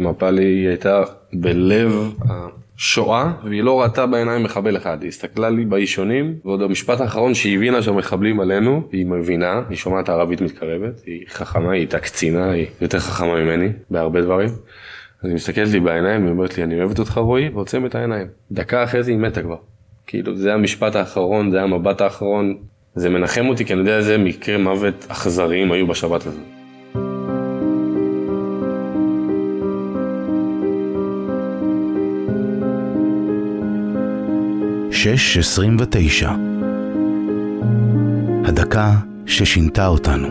מפלי היא הייתה בלב השואה והיא לא ראתה בעיניים מחבל אחד, היא הסתכלה לי באישונים ועוד המשפט האחרון שהיא הבינה שהמחבלים עלינו, היא מבינה, היא שומעת ערבית מתקרבת, היא חכמה, היא הייתה קצינה, היא יותר חכמה ממני בהרבה דברים. אז היא מסתכלת לי בעיניים ואומרת לי אני אוהבת אותך רועי ועוצמת את העיניים. דקה אחרי זה היא מתה כבר. כאילו זה המשפט האחרון, זה המבט האחרון, זה מנחם אותי כי אני יודע איזה מקרה מוות אכזריים היו בשבת הזאת. שש עשרים ותשע הדקה ששינתה אותנו.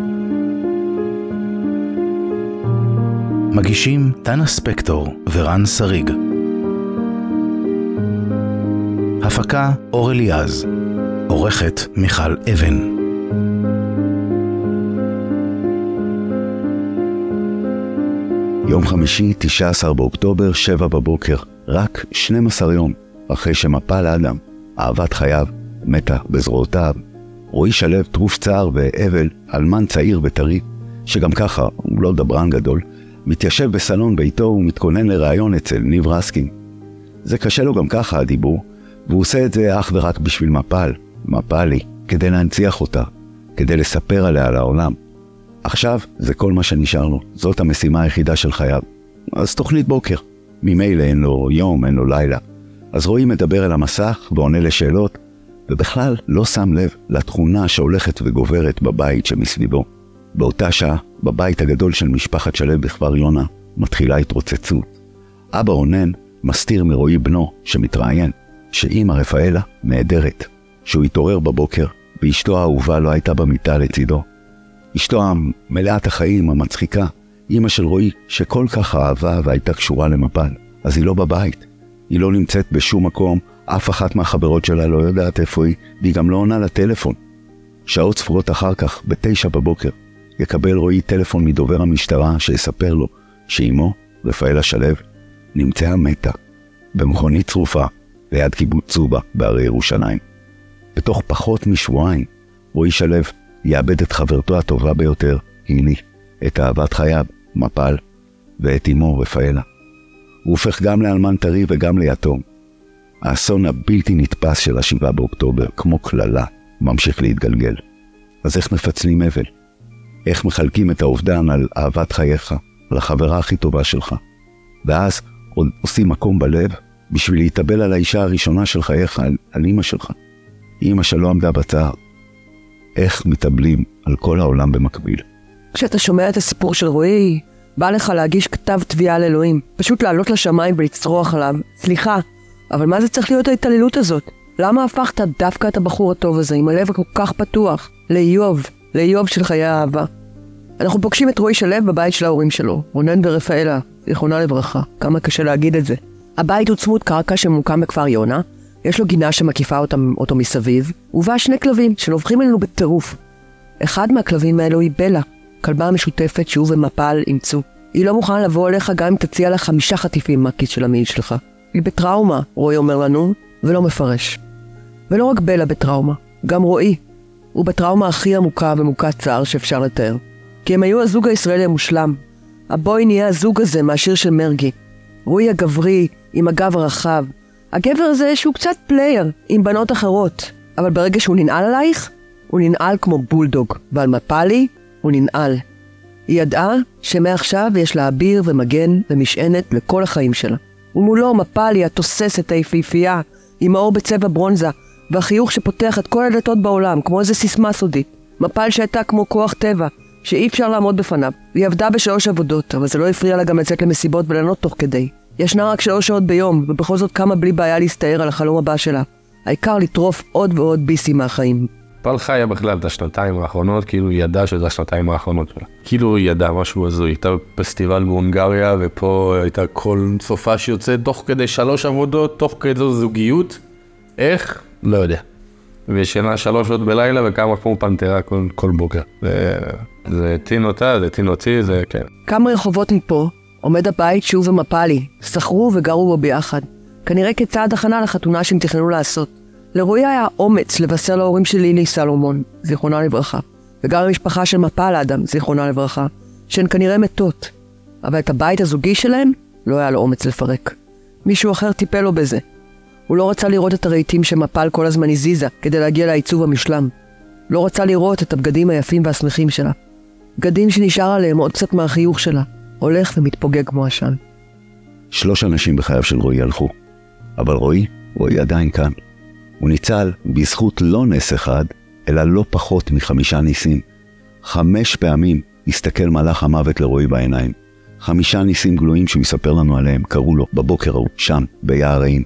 מגישים דנה ספקטור ורן שריג. הפקה אור אליעז. עורכת מיכל אבן. יום חמישי, 19 באוקטובר, 7 בבוקר, רק 12 יום אחרי שמפל אדם, אהבת חייו, מתה בזרועותיו, רועי שלו טרוף צער ואבל, אלמן צעיר וטרי, שגם ככה הוא לא דברן גדול, מתיישב בסלון ביתו ומתכונן לראיון אצל ניב רסקין. זה קשה לו גם ככה הדיבור, והוא עושה את זה אך ורק בשביל מפל, מפלי, כדי להנציח אותה, כדי לספר עליה לעולם. עכשיו זה כל מה שנשאר לו, זאת המשימה היחידה של חייו. אז תוכנית בוקר. ממילא אין לו יום, אין לו לילה. אז רועי מדבר אל המסך ועונה לשאלות, ובכלל לא שם לב לתכונה שהולכת וגוברת בבית שמסביבו. באותה שעה, בבית הגדול של משפחת שלו בכפר יונה, מתחילה התרוצצות. אבא רונן מסתיר מרועי בנו, שמתראיין, שאימא רפאלה נעדרת, שהוא התעורר בבוקר ואשתו האהובה לא הייתה במיטה לצידו. אשתו המלאת החיים, המצחיקה, אימא של רועי, שכל כך אהבה והייתה קשורה למפל, אז היא לא בבית. היא לא נמצאת בשום מקום, אף אחת מהחברות שלה לא יודעת איפה היא, והיא גם לא עונה לטלפון. שעות ספורות אחר כך, בתשע בבוקר, יקבל רועי טלפון מדובר המשטרה שיספר לו שאימו, רפאלה שלו, נמצאה מתה, במכונית צרופה, ליד קיבוץ צובה בהרי ירושלים. בתוך פחות משבועיים, רועי שלו יאבד את חברתו הטובה ביותר, היני, את אהבת חייו, מפל, ואת אמו, רפאלה. הוא הופך גם לאלמן טרי וגם ליתום. האסון הבלתי נתפס של השבעה באוקטובר, כמו קללה, ממשיך להתגלגל. אז איך מפצלים אבל? איך מחלקים את האובדן על אהבת חייך, על החברה הכי טובה שלך? ואז עוד עושים מקום בלב בשביל להתאבל על האישה הראשונה של חייך, על, על אימא שלך. אימא שלא עמדה בצער. איך מתאבלים על כל העולם במקביל? כשאתה שומע את הסיפור של רועי, בא לך להגיש כתב תביעה לאלוהים. פשוט לעלות לשמיים ולצרוח עליו. סליחה, אבל מה זה צריך להיות ההתעללות הזאת? למה הפכת דווקא את הבחור הטוב הזה, עם הלב הכל כך פתוח, לאיוב, לאיוב של חיי האהבה? אנחנו פוגשים את רועי שלו בבית של ההורים שלו, רונן ורפאלה, זיכרונה לברכה. כמה קשה להגיד את זה. הבית הוא צמוד קרקע שממוקם בכפר יונה, יש לו גינה שמקיפה אותם, אותו מסביב, ובה שני כלבים שנובחים אלינו בטירוף. אחד מהכלבים האלו היא בלה, כלבה המשותפת שהוא ומפל אימצו. היא לא מוכנה לבוא אליך גם אם תציע לה חמישה חטיפים מהכיס של המעיל שלך. היא בטראומה, רועי אומר לנו, ולא מפרש. ולא רק בלה בטראומה, גם רועי. הוא בטראומה הכי עמוקה ומוכת צער שאפשר לתאר. כי הם היו הזוג הישראלי המושלם. הבואי נהיה הזוג הזה מהשיר של מרגי. רועי הגברי, עם הגב הרחב. הגבר הזה שהוא קצת player, עם בנות אחרות. אבל ברגע שהוא ננעל עלייך, הוא ננעל כמו בולדוג. ועל מפלי, הוא ננעל. היא ידעה שמעכשיו יש לה אביר ומגן ומשענת לכל החיים שלה. ומולו מפלי התוססת היפהפייה, עם האור בצבע ברונזה, והחיוך שפותח את כל הדלתות בעולם, כמו איזה סיסמה סודית. מפל שהייתה כמו כוח טבע, שאי אפשר לעמוד בפניו. היא עבדה בשלוש עבודות, אבל זה לא הפריע לה גם לצאת למסיבות וליהנות תוך כדי. ישנה רק שלוש שעות ביום, ובכל זאת קמה בלי בעיה להסתער על החלום הבא שלה. העיקר לטרוף עוד ועוד ביסים מהחיים. פל חיה בכלל את השנתיים האחרונות, כאילו היא ידעה שזה השנתיים האחרונות שלה. כאילו היא ידעה משהו הזוי, הייתה בפסטיבל בהונגריה, ופה הייתה כל סופה שיוצאת תוך כדי שלוש עבודות, תוך כדי זוגיות. איך? לא יודע. וישנה שלוש שעות בלילה וקמה כמו פנתרה כל, כל בוקר. זה, זה טין אותה, זה טין אותי, זה כן. כמה רחובות מפה עומד הבית שהוא ומפלי, שכרו וגרו בו ביחד. כנראה כצעד הכנה לחתונה שהם תכננו לעשות. לרועי היה אומץ לבשר להורים של לילי סלומון, זיכרונה לברכה, וגם למשפחה של מפל אדם, זיכרונה לברכה, שהן כנראה מתות. אבל את הבית הזוגי שלהם לא היה לו אומץ לפרק. מישהו אחר טיפל לו בזה. הוא לא רצה לראות את הרהיטים שמפל כל הזמן הזיזה כדי להגיע לעיצוב המשלם. לא רצה לראות את הבגדים היפים והשמחים שלה. בגדים שנשאר עליהם עוד קצת מהחיוך שלה, הולך ומתפוגג כמו עשן. שלוש אנשים בחייו של רועי הלכו, אבל רועי, רועי עדיין כאן. הוא ניצל בזכות לא נס אחד, אלא לא פחות מחמישה ניסים. חמש פעמים הסתכל מלאך המוות לרועי בעיניים. חמישה ניסים גלויים שהוא יספר לנו עליהם קראו לו בבוקר ההוא, שם, ביער רעים.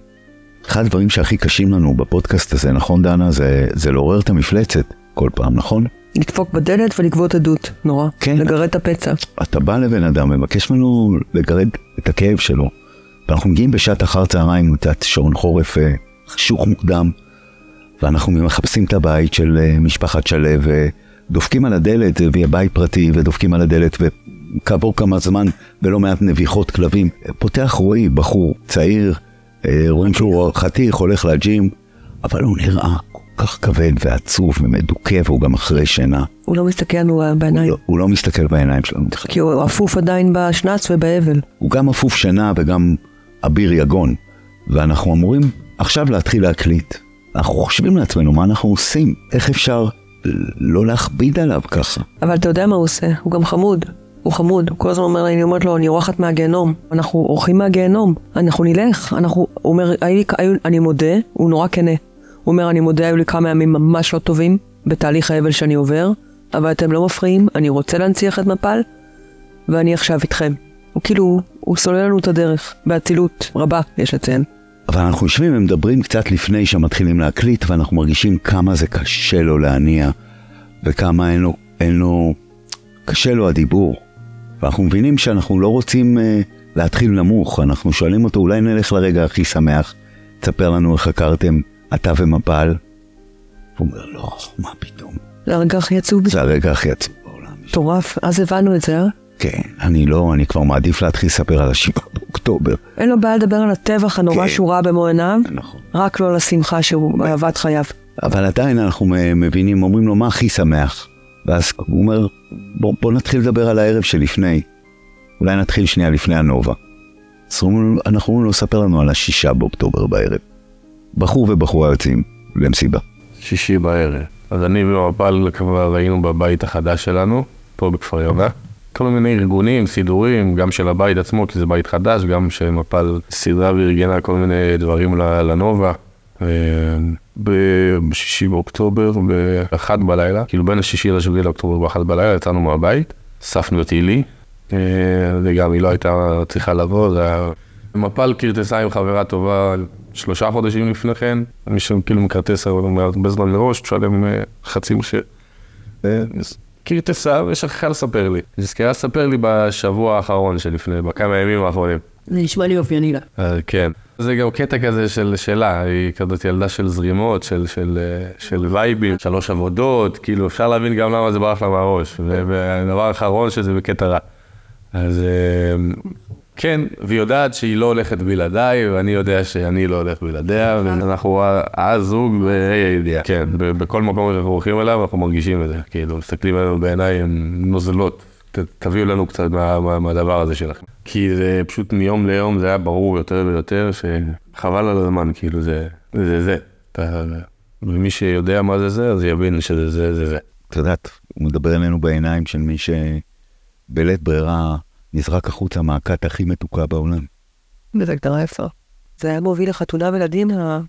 אחד הדברים שהכי קשים לנו בפודקאסט הזה, נכון דנה? זה, זה לעורר את המפלצת כל פעם, נכון? לדפוק בדלת ולגבות עדות, נורא. כן. לגרד את הפצע. אתה בא לבן אדם ומבקש ממנו לגרד את הכאב שלו. ואנחנו מגיעים בשעת אחר צהריים, יודעת, שעון חורף אה, חשוך מוקדם, ואנחנו מחפשים את הבית של אה, משפחת שלו, ודופקים על הדלת, יהיה בית פרטי, ודופקים על הדלת, וכעבור כמה זמן, ולא מעט נביחות כלבים, פותח רועי, בחור צעיר, אה, רואים שהוא חתיך, הולך לג'ים, אבל הוא נראה כל כך כבד ועצוב ומדוכא, והוא גם אחרי שינה. הוא לא מסתכל לנו הוא בעיניים, לא, הוא לא מסתכל בעיניים שלנו בכלל. כי הוא אפוף עדיין בשנץ ובאבל. הוא גם אפוף שינה וגם אביר יגון. ואנחנו אמורים עכשיו להתחיל להקליט. אנחנו חושבים לעצמנו מה אנחנו עושים, איך אפשר לא להכביד עליו ככה. אבל אתה יודע מה הוא עושה? הוא גם חמוד. הוא חמוד, הוא כל הזמן אומר לי, אני אומרת לו, אני אורחת מהגיהנום. אנחנו אורחים מהגיהנום, אנחנו נלך. אנחנו, הוא אומר, "היו לי- היו- אני מודה, הוא נורא כנה. הוא אומר, אני מודה, היו לי כמה ימים ממש לא טובים בתהליך האבל שאני עובר, אבל אתם לא מפריעים, אני רוצה להנציח את מפל, ואני עכשיו איתכם. הוא כאילו, הוא סולל לנו את הדרך, באצילות רבה, יש לציין. אבל אנחנו יושבים ומדברים קצת לפני שמתחילים להקליט, ואנחנו מרגישים כמה זה קשה לו להניע, וכמה אין לו, אין לו, קשה לו הדיבור. ואנחנו מבינים שאנחנו לא רוצים אה, להתחיל נמוך, אנחנו שואלים אותו, אולי נלך לרגע הכי שמח, תספר לנו איך הכרתם, אתה ומפל. הוא אומר, לא, מה פתאום, זה הרגע הכי עצוב, זה הרגע הכי עצוב בעולם. מטורף, אז הבנו את זה, אה? כן, אני לא, אני כבר מעדיף להתחיל לספר על השבעה באוקטובר. אין לו בעיה לדבר על הטבח הנורא כן. שהוא ראה במו עיניו, נכון. רק לא על השמחה שהוא באהבת חייו. אבל עדיין אנחנו מבינים, אומרים לו, מה הכי שמח? ואז הוא אומר, בוא, בוא נתחיל לדבר על הערב שלפני. אולי נתחיל שנייה לפני הנובה. אז אנחנו אומרים לו, ספר לנו על השישה באוקטובר בערב. בחור ובחורה יוצאים למסיבה. שישי בערב. אז אני ומפל כבר היינו בבית החדש שלנו, פה בכפר יונה. כל מיני ארגונים, סידורים, גם של הבית עצמו, כי זה בית חדש, גם שמפל סידרה וארגנה כל מיני דברים לנובה. אה, בשישי באוקטובר, באחת בלילה, כאילו בין השישי לשביעי לאוקטובר באחת בלילה, יצאנו מהבית, אספנו את הילי, אה, וגם היא לא הייתה צריכה לבוא, זה היה... מפל כרטסה עם חברה טובה שלושה חודשים לפני כן, מי שכאילו מכרטס הרבה זמן מראש, תשלם אה, חצי מחיר. כרטסה ושכחה לספר לי. נזכרה לספר לי בשבוע האחרון שלפני, בכמה ימים האחרונים. זה נשמע לי אופייני לה. אה, כן. זה גם קטע כזה של שלה, היא כזאת ילדה של זרימות, של, של, אה, של וייבים, שלוש עבודות, כאילו אפשר להבין גם למה זה ברח לה מהראש. והדבר האחרון שזה בקטע רע. אז אה, כן, והיא יודעת שהיא לא הולכת בלעדיי, ואני יודע שאני לא הולך בלעדיה, ואנחנו הזוג בה"א הידיעה. כן, בכל מקום שאנחנו הולכים אליו אנחנו מרגישים את זה, כאילו, מסתכלים עלינו בעיניים נוזלות. ת- תביאו לנו קצת מה- מה- מהדבר הזה שלכם. כי זה פשוט מיום ליום זה היה ברור יותר ויותר שחבל על הזמן, כאילו זה זה זה. אתה- ומי שיודע מה זה זה, אז יבין שזה זה זה זה. את יודעת, הוא מדבר אלינו בעיניים של מי שבלית ברירה נזרק החוצה מהכת הכי מתוקה בעולם. זו הגדרה יפה. זה היה מוביל לחתונה וילדים, ה-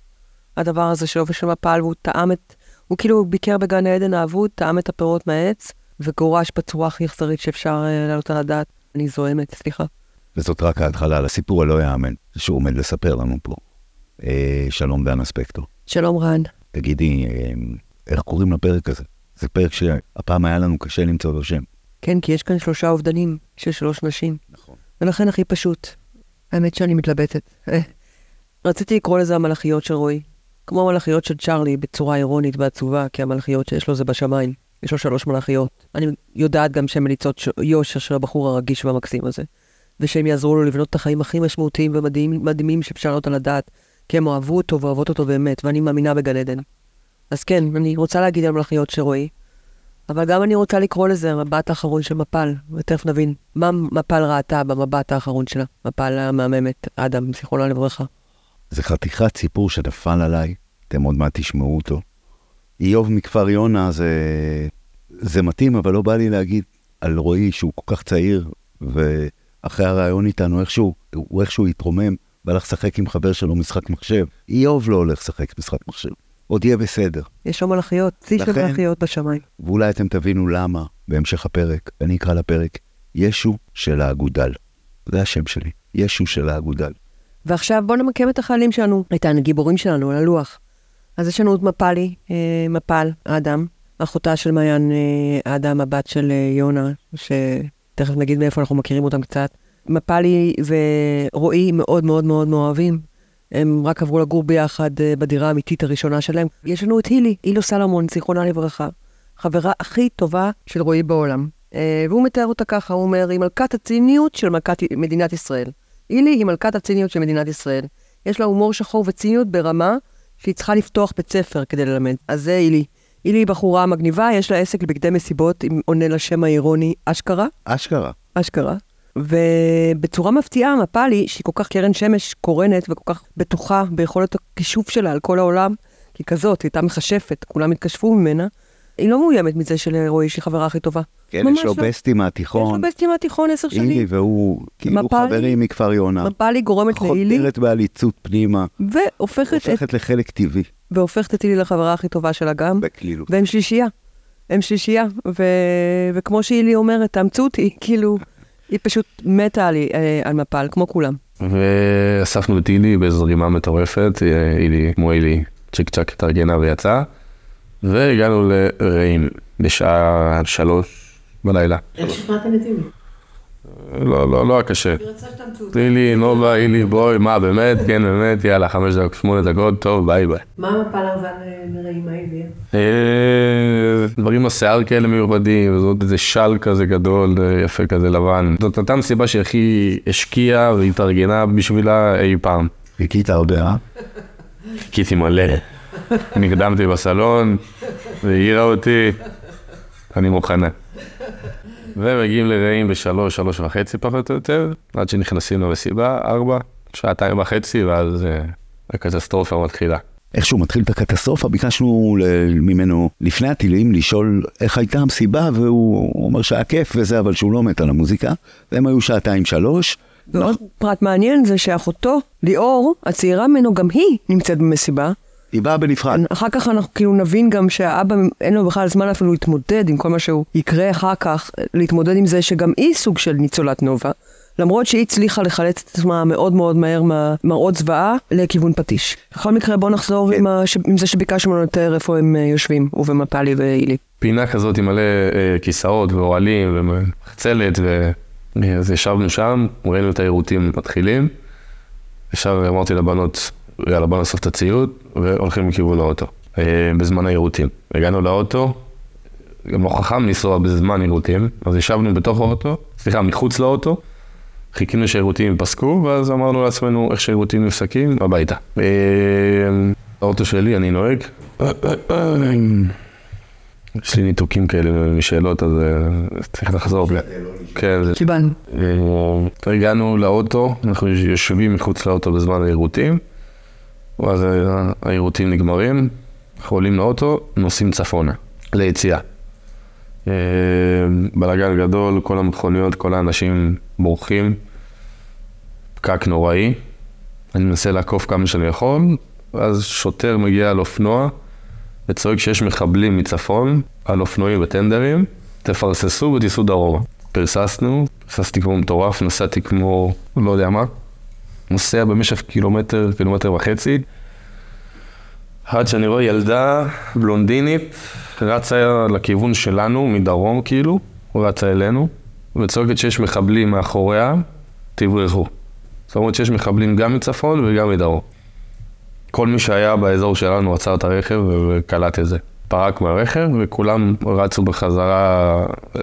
הדבר הזה שלו ושל מפל, והוא טעם את, הוא כאילו ביקר בגן העדן האבוד, טעם את הפירות מהעץ, וגורש בצורה הכי אכזרית שאפשר אה, להעלות על הדעת. אני זוהמת, סליחה. וזאת רק ההתחלה לסיפור הלא יאמן שהוא עומד לספר לנו פה. אה, שלום דנה ספקטור. שלום רן. תגידי, אה, איך קוראים לפרק הזה? זה פרק שהפעם היה לנו קשה למצוא לו שם. כן, כי יש כאן שלושה אובדנים של שלוש נשים. נכון. ולכן הכי פשוט. האמת שאני מתלבטת. אה, רציתי לקרוא לזה המלאכיות של רועי. כמו המלאכיות של צ'ארלי, בצורה אירונית ועצובה, כי המלאכיות שיש לו זה בשמיים. יש לו שלוש מלאכיות. אני יודעת גם שהן מליצות ש- יושר של הבחור הרגיש והמקסים הזה. ושהם יעזרו לו לבנות את החיים הכי משמעותיים ומדהימים שאפשר לעלות על הדעת. כי הם אוהבו אותו ואוהבות אותו באמת, ואני מאמינה בגן עדן. אז כן, אני רוצה להגיד על מלאכיות של רועי. אבל גם אני רוצה לקרוא לזה המבט האחרון של מפל, ותכף נבין מה מפל ראתה במבט האחרון שלה, מפל המהממת, אדם, זיכרונה לברכה. זה חתיכת סיפור שנפל עליי, אתם עוד מעט תשמעו אותו. איוב מכפר יונה זה, זה מתאים, אבל לא בא לי להגיד על רועי שהוא כל כך צעיר, ואחרי הרעיון איתנו, איכשהו, הוא איכשהו התרומם, והלך לשחק עם חבר שלו משחק מחשב. איוב לא הולך לשחק משחק מחשב, עוד יהיה בסדר. יש לו מלאכיות, צי של מלאכיות בשמיים. ואולי אתם תבינו למה בהמשך הפרק, אני אקרא לפרק, ישו של האגודל. זה השם שלי, ישו של האגודל. ועכשיו בואו נמקם את החיילים שלנו, את הגיבורים שלנו על הלוח. אז יש לנו את מפלי, אה, מפל, האדם, אחותה של מעיין אה, האדם, הבת של אה, יונה, שתכף נגיד מאיפה אנחנו מכירים אותם קצת. מפלי ורועי מאוד מאוד מאוד מאוהבים. הם רק עברו לגור ביחד אה, בדירה האמיתית הראשונה שלהם. יש לנו את הילי, הילו סלומון, זיכרונה לברכה. חברה הכי טובה של רועי בעולם. אה, והוא מתאר אותה ככה, הוא אומר, היא מלכת הציניות של מלכת מדינת ישראל. הילי היא מלכת הציניות של מדינת ישראל. יש לה הומור שחור וציניות ברמה שהיא צריכה לפתוח בית ספר כדי ללמד. אז זה הילי. הילי היא בחורה מגניבה, יש לה עסק לבגדי מסיבות, אם עונה לשם האירוני אשכרה. אשכרה. אשכרה. ובצורה מפתיעה, מפלי, שהיא כל כך קרן שמש קורנת וכל כך בטוחה ביכולת הכישוף שלה על כל העולם, כי היא כזאת, היא הייתה מכשפת, כולם התקשפו ממנה, היא לא מאוימת מזה שלרועי שהיא חברה הכי טובה. כן, יש לו לא. בסטי יש מהתיכון. לו בסטי מהתיכון עשר שנים. והוא כאילו מפלי- חברים מכפר יונה. מפלי גורמת להילי, חותרת בעליצות פנימה, והופכת את, הופכת לחלק טבעי, והופכת את הילי לחברה הכי טובה שלה גם, בקלילות. והם שלישייה. הם שלישייה, ו... וכמו שהילי אומרת, תאמצו אותי, כאילו, היא פשוט מתה על, אה, על מפל, כמו כולם. ואספנו את אילי בזרימה מטורפת, אה, אילי, כמו אילי, צ'יק צ'אק התארגנה ויצאה, והגענו לרעים בשעה שלוש בלילה. איך שכנעתם את הילי? לא, לא, לא היה קשה. היא אותי. אילי, נובה, אילי, בואי, מה, באמת? כן, באמת, יאללה, חמש דקות, שמונה דקות, טוב, ביי ביי. מה מפל ארזן מרעים, מה הביאה? אה, דברים בשיער כאלה מיוחדים, וזאת איזה של כזה גדול, אה, יפה כזה לבן. זאת הייתה מסיבה שהיא הכי השקיעה והתארגנה בשבילה אי פעם. חיכית עוד אה? חיכיתי מלא. נרדמתי בסלון, והעירה אותי, אני מוכנה. ומגיעים לרעים בשלוש, שלוש וחצי פחות או יותר, עד שנכנסים למסיבה, ארבע, שעתיים וחצי, ואז אה, הקטסטרופה מתחילה. איכשהו מתחיל את הקטסטרופה, ביקשנו ל- ממנו לפני הטילים לשאול איך הייתה המסיבה, והוא אומר שהיה כיף וזה, אבל שהוא לא מת על המוזיקה. והם היו שעתיים שלוש. ועוד פרט מעניין זה שאחותו, ליאור, הצעירה ממנו, גם היא נמצאת במסיבה. היא באה בנפרד. אחר כך אנחנו כאילו נבין גם שהאבא, אין לו בכלל זמן אפילו להתמודד עם כל מה שהוא יקרה אחר כך, להתמודד עם זה שגם היא סוג של ניצולת נובה. למרות שהיא הצליחה לחלץ את עצמה מאוד מאוד מהר מהמראות זוועה לכיוון פטיש. בכל מקרה בוא נחזור כן. עם, הש... עם זה שביקשנו לתאר איפה הם אה, יושבים, הוא ומפלי ואילי. פינה כזאת עם מלא אה, כיסאות ואוהלים ומחצלת, ואז ישבנו שם, ראינו את העירותים מתחילים. ישר אמרתי לבנות, יאללה בוא נאסוף את הציוד, והולכים לכיוון האוטו, אה, בזמן העירותים. הגענו לאוטו, גם לא חכם לנסוע בזמן עירותים, אז ישבנו בתוך האוטו, סליחה, מחוץ לאוטו, חיכינו שהעירותים ייפסקו, ואז אמרנו לעצמנו, איך שהעירותים נפסקים, הביתה. אה, האוטו שלי, אני נוהג. יש לי ניתוקים כאלה משאלות, אז אה, צריך לחזור. כן, זה... קיבלנו. הגענו לאוטו, אנחנו יושבים מחוץ לאוטו בזמן העירותים, ואז העירותים נגמרים, אנחנו עולים לאוטו, נוסעים צפונה, ליציאה. אה, בלאגן גדול, כל המכוניות, כל האנשים בורחים, פקק נוראי. אני מנסה לעקוף כמה שאני יכול, ואז שוטר מגיע על אופנוע וצועק שיש מחבלים מצפון על אופנועים וטנדרים, תפרססו ותיסעו דרומה. פרססנו, פרססתי כמו מטורף, נסעתי כמו לא יודע מה, נוסע במשך קילומטר, קילומטר וחצי, עד שאני רואה ילדה בלונדינית רצה לכיוון שלנו, מדרום כאילו, רצה אלינו, וצועקת שיש מחבלים מאחוריה, תברחו. זאת אומרת שיש מחבלים גם מצפון וגם מדרום. כל מי שהיה באזור שלנו עצר את הרכב וקלט את זה. פרק מהרכב וכולם רצו בחזרה אה,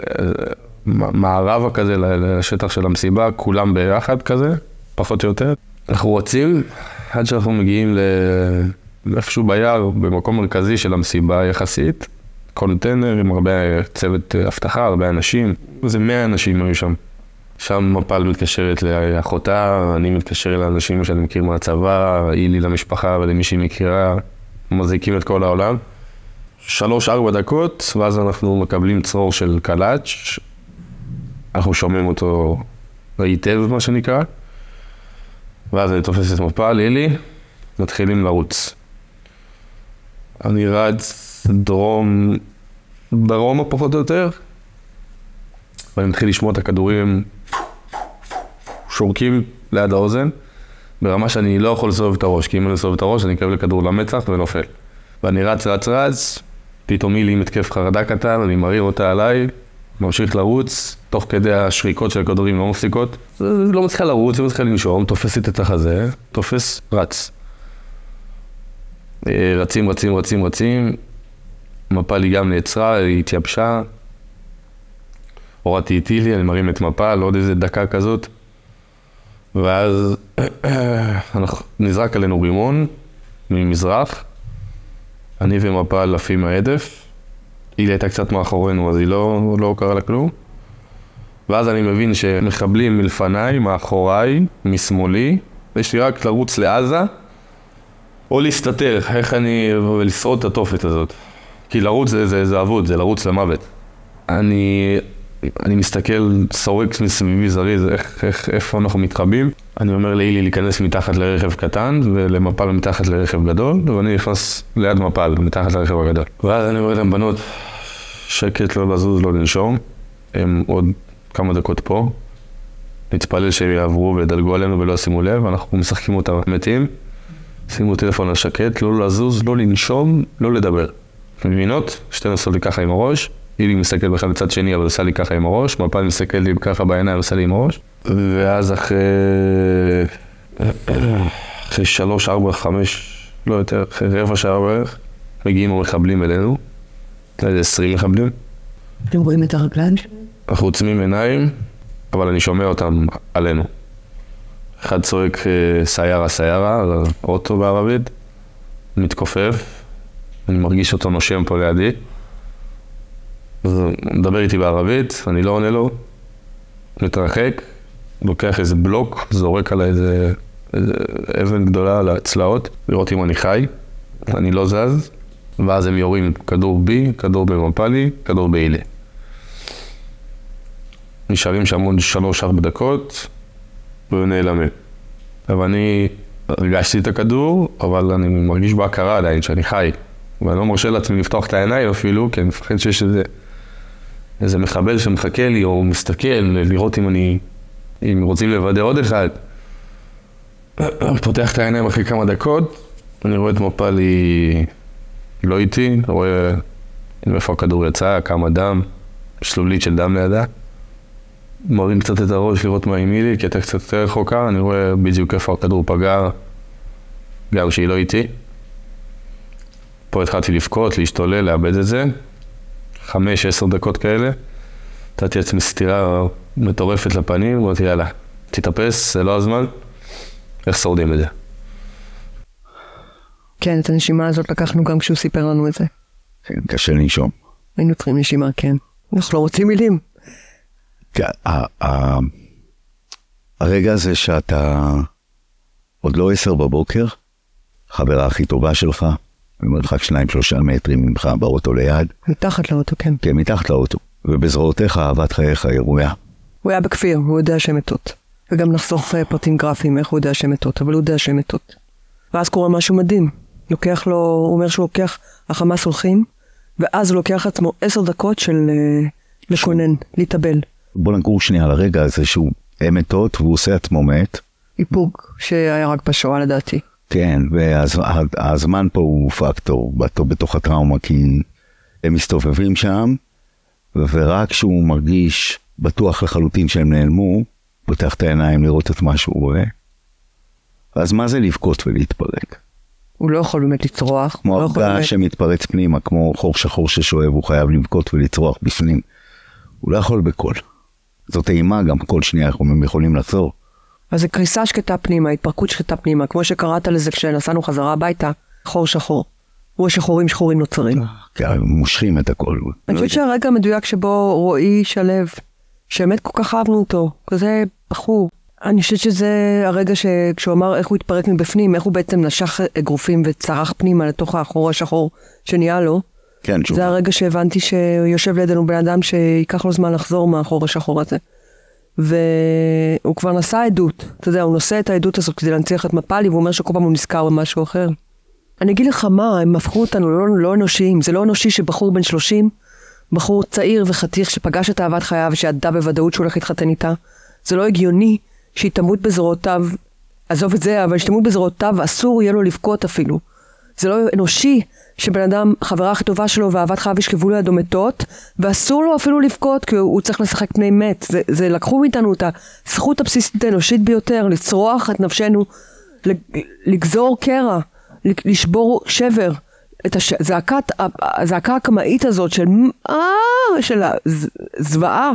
מערבה כזה לשטח של המסיבה, כולם ביחד כזה, פחות או יותר. אנחנו רוצים עד שאנחנו מגיעים ל... איפשהו ביער, במקום מרכזי של המסיבה יחסית, קונטיינר עם הרבה צוות אבטחה, הרבה אנשים, איזה 100 אנשים היו שם. שם מפל מתקשרת לאחותה, אני מתקשר לאנשים שאני מכיר מהצבא, אילי למשפחה ולמי שהיא מכירה, מזעיקים את כל העולם. שלוש-ארבע דקות, ואז אנחנו מקבלים צרור של קלאץ', אנחנו שומעים אותו היטב, מה שנקרא, ואז אני תופס את מפל, אילי, מתחילים לרוץ. אני רץ דרום, דרומה פחות או יותר, ואני מתחיל לשמוע את הכדורים שורקים ליד האוזן, ברמה שאני לא יכול לסובב את הראש, כי אם אני אסובב את הראש אני אקבל כדור למצח ונופל. ואני רץ, רץ, רץ, פתאום מילי עם התקף חרדה קטן, אני מריר אותה עליי, ממשיך לרוץ, תוך כדי השריקות של הכדורים לא מפסיקות. לא מצליחה לרוץ, לא מצליחה לנשום, תופסת את החזה, תופס, רץ. אה, רצים, רצים, רצים, רצים. מפל היא גם נעצרה, היא התייבשה. הורדתי את טילי, אני מרים את מפל, עוד איזה דקה כזאת. ואז נזרק עלינו רימון ממזרח. אני ומפל עפים מההדף. היא הייתה קצת מאחורינו, אז היא לא, לא קרה לה כלום. ואז אני מבין שמחבלים מלפניי, מאחוריי, משמאלי, ויש לי רק לרוץ לעזה, או להסתתר, איך אני... ולשרוד את התופת הזאת. כי לרוץ זה, זה, זה אבוד, זה לרוץ למוות. אני, אני מסתכל, סורק מסביבי זריז, איך, איך, איפה אנחנו מתחבאים. אני אומר לאילי להיכנס מתחת לרכב קטן, ולמפל מתחת לרכב גדול, ואני נכנס ליד מפל, מתחת לרכב הגדול. ואז אני אומר להם, בנות, שקט, לא לזוז, לא לנשום. הם עוד כמה דקות פה. נתפלל שהם יעברו וידלגו עלינו ולא ישימו לב, אנחנו משחקים אותם מתים. שימו טלפון על שקט, לא לזוז, לא לנשום, לא לדבר. מבינות? שתיהן עושות לי ככה עם הראש, אילי מסתכל בכלל לצד שני, אבל עושה לי ככה עם הראש, מפל מסתכל לי ככה בעיניים, עושה לי עם הראש. ואז אחרי... אחרי שלוש, ארבע, חמש, לא יותר, אחרי רבע שעה בערך, מגיעים המחבלים אלינו, איזה עשרים מחבלים. אתם רואים את הרגליים? אנחנו עוצמים עיניים, אבל אני שומע אותם עלינו. אחד צועק אה, סיירה סיירה, אוטו בערבית, מתכופף, אני מרגיש אותו נושם פה לידי. אז הוא מדבר איתי בערבית, אני לא עונה לו, מתרחק, לוקח איזה בלוק, זורק עליי איזה, איזה אבן גדולה על הצלעות, לראות אם אני חי, אני לא זז, ואז הם יורים כדור בי, כדור במפלי, כדור בהילה. נשארים שם עוד שלוש-ארבע דקות, ונעלמים. אבל אני הרגשתי את הכדור, אבל אני מרגיש בהכרה עדיין שאני חי. ואני לא מרשה לעצמי לפתוח את העיניים אפילו, כי אני מפחד שיש איזה, איזה מחבל שמחכה לי, או מסתכל, לראות אם אני... אם רוצים לוודא עוד אחד. פותח את העיניים אחרי כמה דקות, אני רואה את מפלי לא איתי, רואה מאיפה הכדור יצא, כמה דם, שלולית של דם לידה. מרים קצת את הראש לראות מה עם מילי, כי הייתה קצת יותר רחוקה, אני רואה בדיוק איפה הכדור פגע, גם שהיא לא איתי. פה התחלתי לבכות, להשתולל, לאבד את זה. חמש, עשר דקות כאלה. נתתי לעצמי סטירה מטורפת לפנים, אמרתי יאללה, תתאפס, זה לא הזמן, איך שורדים את זה? כן, את הנשימה הזאת לקחנו גם כשהוא סיפר לנו את זה. כן, קשה לנשום. היינו צריכים נשימה, כן. אנחנו לא רוצים מילים. כן, הרגע הזה שאתה עוד לא עשר בבוקר, חברה הכי טובה שלך, במרחק שניים שלושה מטרים ממך באוטו ליד, מתחת לאוטו, כן. כן, מתחת לאוטו, ובזרועותיך אהבת חייך ירויה. הוא היה בכפיר, הוא יודע שהן מתות. וגם נחסוך אה, פרטים גרפיים איך הוא יודע שהן מתות, אבל הוא יודע שהן מתות. ואז קורה משהו מדהים. לוקח לו, הוא אומר שהוא לוקח, החמאס הולכים, ואז הוא לוקח לעצמו עשר דקות של אה, לקונן, להתאבל. בוא נגור שנייה על הרגע הזה שהוא מתות והוא עושה עצמו מת. איפוק שהיה רק בשואה לדעתי. כן, והזמן פה הוא פקטור בתו- בתוך הטראומה, כי הם מסתובבים שם, ורק כשהוא מרגיש בטוח לחלוטין שהם נעלמו, פותח את העיניים לראות את מה שהוא רואה. אז מה זה לבכות ולהתפרק? הוא לא יכול באמת לצרוח. כמו לא הרגע באמת- שמתפרץ פנימה, כמו חור שחור ששואב, הוא חייב לבכות ולצרוח בפנים. הוא לא יכול בקול. זאת אימה גם, כל שנייה הם יכולים לעצור. אז זה קריסה שקטה פנימה, התפרקות שקטה פנימה, כמו שקראת לזה כשנסענו חזרה הביתה, חור שחור. הוא השחורים שחורים נוצרים. כי מושכים את הכל. אני לא חושבת יודע. שהרגע המדויק שבו רועי שלו, שבאמת כל כך אהבנו אותו, כזה בחור. אני חושבת שזה הרגע שכשהוא אמר איך הוא התפרק מבפנים, איך הוא בעצם נשך אגרופים וצרח פנימה לתוך החור השחור שנהיה לו. כן, שוב. זה הרגע שהבנתי שיושב לידינו בן אדם שייקח לו זמן לחזור מהחור השחור הזה. והוא כבר נשא עדות, אתה יודע, הוא נושא את העדות הזאת כדי להנציח את מפאלי, והוא אומר שכל פעם הוא נזכר במשהו אחר. אני אגיד לך מה, הם הפכו אותנו לא, לא אנושיים. זה לא אנושי שבחור בן 30, בחור צעיר וחתיך שפגש את אהבת חייו ושידע בוודאות שהוא הולך להתחתן איתה, זה לא הגיוני שהיא תמות בזרועותיו, עזוב את זה, אבל שתמות בזרועותיו, אסור יהיה לו לבכות אפילו. זה לא אנושי שבן אדם, החברה הכי טובה שלו ואהבת חייו ישכבו לידו מתות, ואסור לו אפילו לבכות כי הוא, צריך לשחק פני מת. זה, זה לקחו מאיתנו את הזכות הבסיסית האנושית ביותר, לצרוח את נפשנו, לג- לגזור קרע, לשבור שבר. את הש... זעקת, הזעקה הקמאית הזאת של אה, של הזוועה,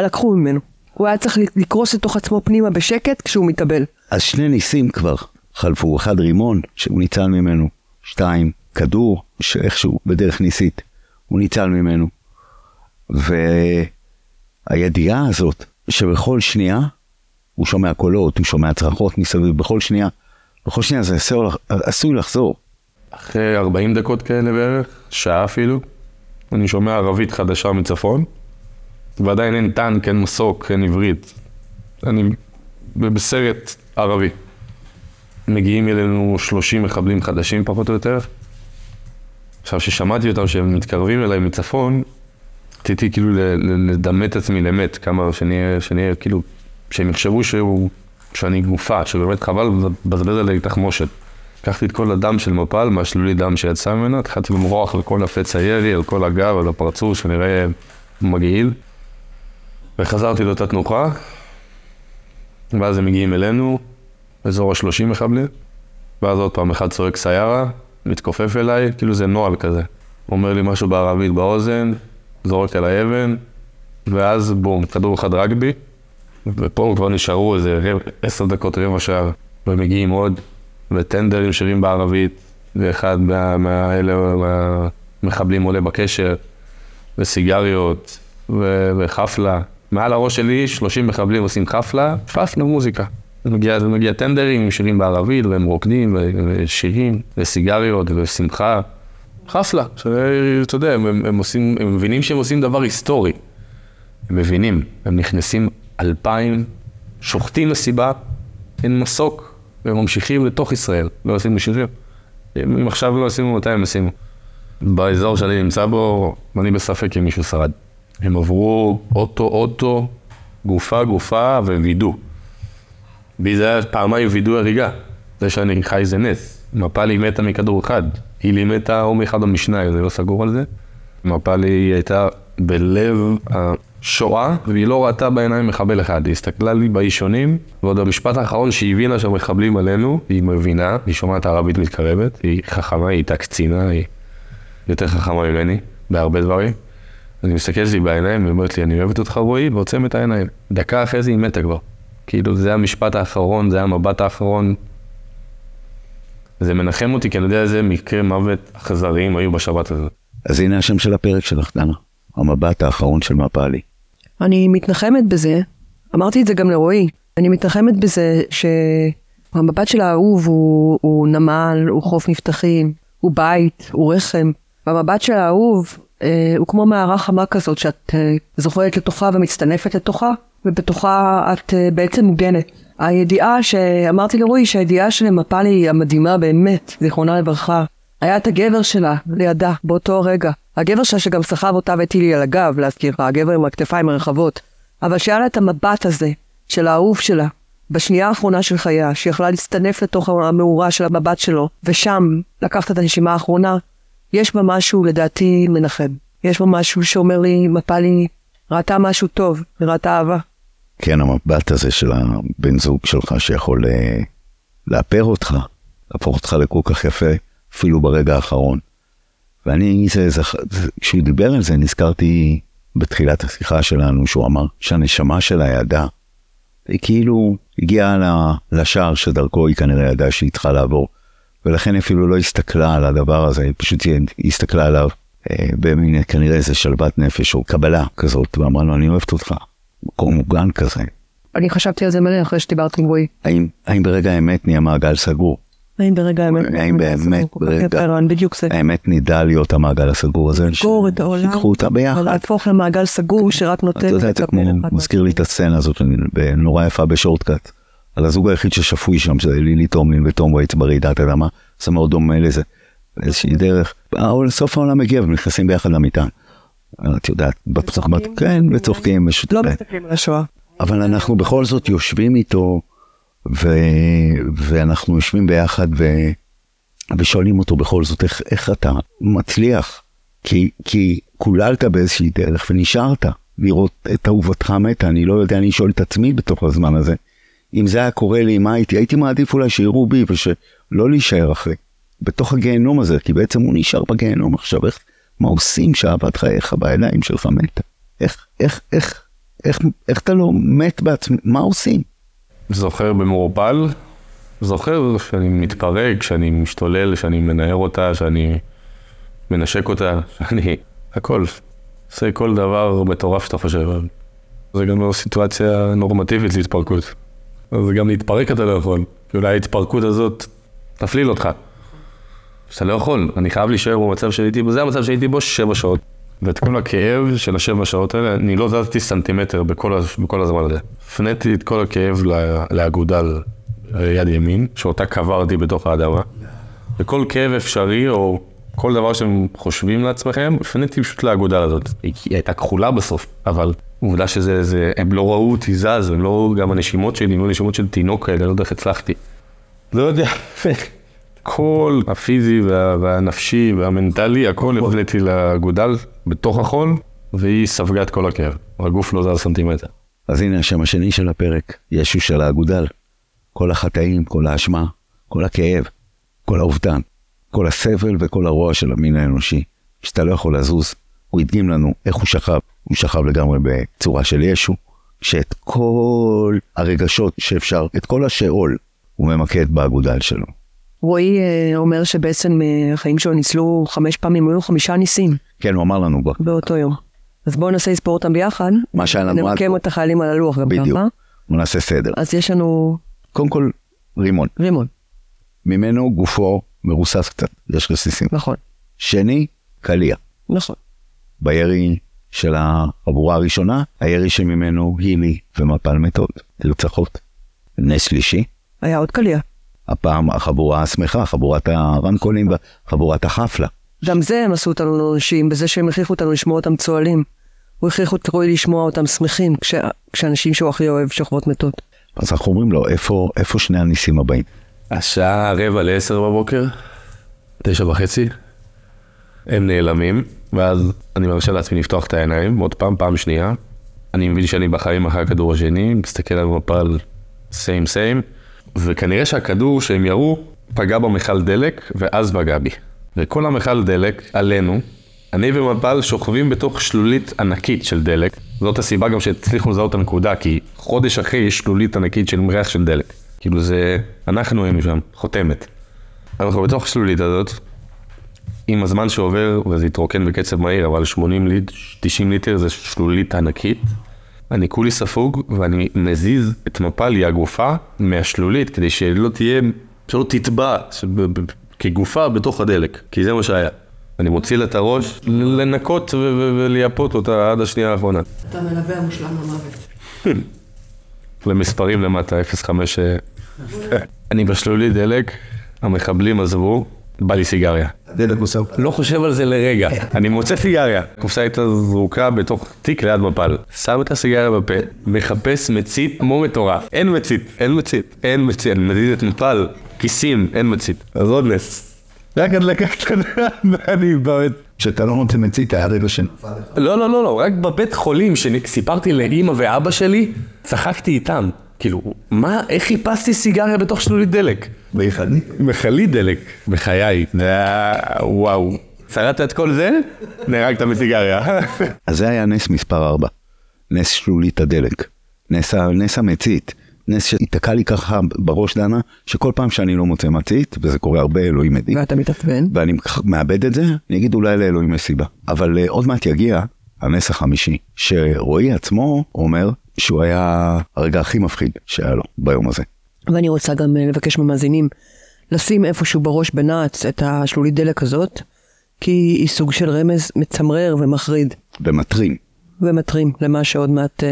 לקחו ממנו. הוא היה צריך לקרוס לתוך עצמו פנימה בשקט כשהוא מתאבל. אז שני ניסים כבר חלפו, אחד רימון שהוא ניצל ממנו, שתיים כדור שאיכשהו בדרך ניסית הוא ניצל ממנו. והידיעה הזאת שבכל שנייה הוא שומע קולות, הוא שומע צרחות מסביב, בכל שנייה, בכל שנייה זה עשוי, עשוי לחזור. אחרי 40 דקות כאלה בערך, שעה אפילו, אני שומע ערבית חדשה מצפון, ועדיין אין טנק, אין מסוק, אין עברית. אני בסרט ערבי. מגיעים אלינו 30 מחבלים חדשים פחות או יותר. עכשיו, כששמעתי אותם שהם מתקרבים אליי מצפון, רציתי כאילו לדמה את עצמי למת, כמה שנהיה, שנהיה כאילו, שהם יחשבו שהוא, שאני גופה, שבאמת חבל לבזבז עליי תחמושת. לקחתי את כל הדם של מפל, מהשלולי דם שיצא ממנו, התחלתי למרוח על כל הפצע ירי, על כל הגב, על הפרצוף, שנראה מגעיל. וחזרתי לאותה תנוחה, ואז הם מגיעים אלינו, אזור ה-30 מחבלים, ואז עוד פעם אחד צועק סיירה, מתכופף אליי, כאילו זה נוהל כזה. אומר לי משהו בערבית באוזן, זורק עליי אבן, ואז בום, כדור אחד רגבי, ופה כבר נשארו איזה רבע- עשר דקות, רבע שעה, ומגיעים עוד, וטנדרים שירים בערבית, ואחד מה- מהאלה, מהמחבלים עולה בקשר, וסיגריות, ו- וחפלה. מעל הראש שלי 30 מחבלים עושים חפלה, פפלה מוזיקה. זה מגיע, זה מגיע טנדרים עם שירים בערבית, והם רוקדים, ושירים, וסיגריות, ושמחה. חפלה, שאתה יודע, הם, הם, הם, עושים, הם מבינים שהם עושים דבר היסטורי. הם מבינים, הם נכנסים אלפיים, שוחטים מסיבה, אין מסוק, והם ממשיכים לתוך ישראל, לא עושים שירים. אם עכשיו לא עשינו, מתי הם עשינו? באזור שאני נמצא בו, אני בספק אם מישהו שרד. הם עברו אוטו-אוטו, גופה-גופה ווידוא. בי זה היה פעמיים וידוא הריגה. זה שאני חי זה נס. מפאלי מתה מכדור אחד. הילי מתה או מאחד או משניים, זה לא סגור על זה. מפאלי הייתה בלב השואה, והיא לא ראתה בעיניים מחבל אחד. היא הסתכלה לי באישונים, ועוד המשפט האחרון שהיא הבינה שהמחבלים עלינו, היא מבינה, היא שומעת ערבית מתקרבת, היא חכמה, היא הייתה קצינה, היא יותר חכמה ממני, בהרבה דברים. אז היא מסתכלת לי בעיניים ואומרת לי, אני אוהבת אותך רועי, ועוצם את העיניים. דקה אחרי זה היא מתה כבר. כאילו, זה המשפט האחרון, זה המבט האחרון. זה מנחם אותי, כי אני יודע איזה מקרה מוות אכזריים היו בשבת הזאת. אז הנה השם של הפרק שלך, דנה. המבט האחרון של מפאלי. אני מתנחמת בזה, אמרתי את זה גם לרועי, אני מתנחמת בזה שהמבט של האהוב הוא, הוא נמל, הוא חוף מבטחים, הוא בית, הוא רחם. והמבט של האהוב אה, הוא כמו מערה חמה כזאת שאת אה, זוכרת לתוכה ומצטנפת לתוכה, ובתוכה את אה, בעצם מוגנת. הידיעה שאמרתי לרועי שהידיעה של מפאלי היא המדהימה באמת, זיכרונה לברכה, היה את הגבר שלה לידה באותו רגע. הגבר שלה שגם סחב אותה והטיל לי על הגב, להזכיר לך, הגבר עם הכתפיים הרחבות. אבל שהיה לה את המבט הזה של האהוב שלה, בשנייה האחרונה של חייה, שהיא יכלה להסתנף לתוך המאורה של המבט שלו, ושם לקחת את הנשימה האחרונה, יש בה משהו לדעתי מנחם. יש בה משהו שאומר לי, מפאלי ראתה משהו טוב, וראתה אהבה. כן, המבט הזה של הבן זוג שלך שיכול אה, לאפר אותך, להפוך אותך לכל כך יפה, אפילו ברגע האחרון. ואני, זה, זה, כשהוא דיבר על זה, נזכרתי בתחילת השיחה שלנו, שהוא אמר שהנשמה שלה ידעה. היא כאילו הגיעה לשער שדרכו היא כנראה ידעה שהיא צריכה לעבור, ולכן אפילו לא הסתכלה על הדבר הזה, היא פשוט הסתכלה עליו, אה, במין כנראה איזה שלוות נפש או קבלה כזאת, ואמרה לו, אני אוהבת אותך. מקום מוגן כזה. אני חשבתי על זה מלא אחרי שדיברתי עם רועי. האם, האם ברגע האמת נהיה מעגל סגור? האם ברגע האמת... האם באמת ברגע- ערן, בדיוק זה. האמת נדע להיות המעגל הסגור הזה? לסגור את העולם. שיקחו אותה ביחד. להפוך למעגל סגור שרק נותן... אתה יודע, זה כמו, מזכיר לי את הסצנה הזאת, נורא יפה בשורטקאט. על הזוג היחיד ששפוי שם, שזה לילי טומלין וטום וייטס ברעידת אדמה, זה מאוד דומה לזה. איזושהי דרך, סוף העולם מגיע ונכנסים ביחד למיטה. את יודעת? בת- כן, וצוחקים, לא מסתכלים על השואה. אבל אנחנו בכל זאת יושבים איתו. ואנחנו יושבים ביחד. ושואלים אותו בכל זאת, איך, איך אתה מצליח? כי, כי קוללת באיזושהי דרך ונשארת לראות את אהובתך מתה, אני לא יודע, אני שואל את עצמי בתוך הזמן הזה. אם זה היה קורה לי, מה הייתי? הייתי מעדיף אולי שיראו בי ושלא להישאר אחרי. בתוך הגיהנום הזה, כי בעצם הוא נשאר בגיהנום עכשיו, איך, מה עושים שאהבת חייך בידיים שלך מתה? איך, איך, איך, איך, איך אתה לא מת בעצמי? מה עושים? זוכר במעורפל, זוכר שאני מתפרק, שאני משתולל, שאני מנער אותה, שאני מנשק אותה, שאני... הכל. עושה כל דבר מטורף שאתה חושב. זה גם לא סיטואציה נורמטיבית להתפרקות. אז גם להתפרק אתה לא יכול. אולי ההתפרקות הזאת תפליל אותך. שאתה לא יכול, אני חייב להישאר במצב שהייתי בו, זה המצב שהייתי בו שבע שעות. ואת כל הכאב של השבע שעות האלה, אני לא זזתי סנטימטר בכל, בכל הזמן הזה. הפניתי את כל הכאב לאגודל יד ימין, שאותה קברתי בתוך האדמה. וכל כאב אפשרי, או כל דבר שאתם חושבים לעצמכם, הפניתי פשוט לאגודל הזאת. היא, הייתה כחולה בסוף, אבל עובדה שזה, זה, הם לא ראו אותי זז, הם לא, גם הנשימות שלי, הם לא נשימות של תינוק כאלה, לא יודע איך הצלחתי. לא יודע, כל הפיזי וה, והנפשי והמנטלי, הכל הפניתי לאגודל בתוך החול, והיא ספגה את כל הכאב. הגוף לא זז סנטימטר. אז הנה השם השני של הפרק, ישו של האגודל. כל החטאים, כל האשמה, כל הכאב, כל האובדן, כל הסבל וכל הרוע של המין האנושי, שאתה לא יכול לזוז. הוא הדגים לנו איך הוא שכב, הוא שכב לגמרי בצורה של ישו, שאת כל הרגשות שאפשר, את כל השאול, הוא ממקד באגודל שלו. רועי אה, אומר שבעצם אה, החיים שלו ניצלו חמש פעמים, היו חמישה ניסים כן, הוא אמר לנו כבר, באותו יום. אז בואו ננסה לספור אותם ביחד. מה שהיה לנו עד נמקם. את החיילים על הלוח גם בדיוק. ככה. בוא נעשה סדר. אז יש לנו קודם כל, רימון, רימון, ממנו גופו מרוסס קצת, יש רסיסים. נכון, שני, קליע. נכון. בירי של החבורה הראשונה, הירי שממנו הילי ומפל מתות, נרצחות. נס שלישי, היה עוד קליע. הפעם החבורה השמחה, חבורת הרמקולים וחבורת החפלה. גם זה הם עשו אותנו לאנשים, בזה שהם הכריחו אותנו לשמוע אותם צוהלים. הוא הכריח את רועי לשמוע אותם שמחים, כש... כשאנשים שהוא הכי אוהב שוכבות מתות. אז אנחנו אומרים לו, איפה, איפה שני הניסים הבאים? השעה רבע לעשר בבוקר, תשע וחצי, הם נעלמים, ואז אני מרשה לעצמי לפתוח את העיניים, עוד פעם, פעם שנייה. אני מבין שאני בחיים אחרי הכדור השני, מסתכל על מפל סיים סיים, וכנראה שהכדור שהם ירו פגע במכל דלק, ואז פגע בי. וכל המכל דלק עלינו, אני ומפל שוכבים בתוך שלולית ענקית של דלק. זאת הסיבה גם שהצליחו לזהות את הנקודה, כי חודש אחרי יש שלולית ענקית של ריח של דלק. כאילו זה, אנחנו היינו שם, חותמת. אנחנו בתוך השלולית הזאת, עם הזמן שעובר, וזה התרוקן בקצב מהיר, אבל 80 ליטר, 90 ליטר זה שלולית ענקית. אני כולי ספוג, ואני מזיז את מפלי הגופה מהשלולית, כדי שלא תהיה, שלא תטבע כגופה בתוך הדלק, כי זה מה שהיה. אני מוציא לה את הראש, לנקות ולייפות אותה עד השנייה האחרונה. אתה מלווה המושלם למוות. למספרים למטה, 05... אה, אני בשלולית דלק, המחבלים עזבו, בא לי סיגריה. דלק. לא חושב על זה לרגע. אני מוצא סיגריה. הקופסה הייתה זרוקה בתוך תיק ליד מפל. שם את הסיגריה בפה, מחפש מצית כמו מטורף. אין מצית, אין מצית, אין מצית. אני מזיז את מפל, כיסים, אין מצית. אז עוד נס. רק הדלקה קטנה, ואני באמת... כשאתה לא מוצא מצית, היה רגע שנפל לך. לא, לא, לא, לא, רק בבית חולים שסיפרתי לאימא ואבא שלי, צחקתי איתם. כאילו, מה, איך חיפשתי סיגריה בתוך שלולית דלק? ביחד. מכלית דלק, בחיי. היה, וואו. שרדת את כל זה, נהרגת מסיגריה. אז זה היה נס מספר 4. נס שלולית הדלק. נס, נס המצית. נס שייתקע לי ככה בראש דנה, שכל פעם שאני לא מוצא מצית, וזה קורה הרבה, אלוהים עדי, ואתה מתעצבן? ואני מאבד את זה, אני אגיד אולי לאלוהים יש סיבה. אבל uh, עוד מעט יגיע הנס החמישי, שרועי עצמו אומר שהוא היה הרגע הכי מפחיד שהיה לו ביום הזה. ואני רוצה גם לבקש ממאזינים לשים איפשהו בראש בנעץ את השלולית דלק הזאת, כי היא סוג של רמז מצמרר ומחריד, ומטרים. ומטרים למה שעוד מעט אה,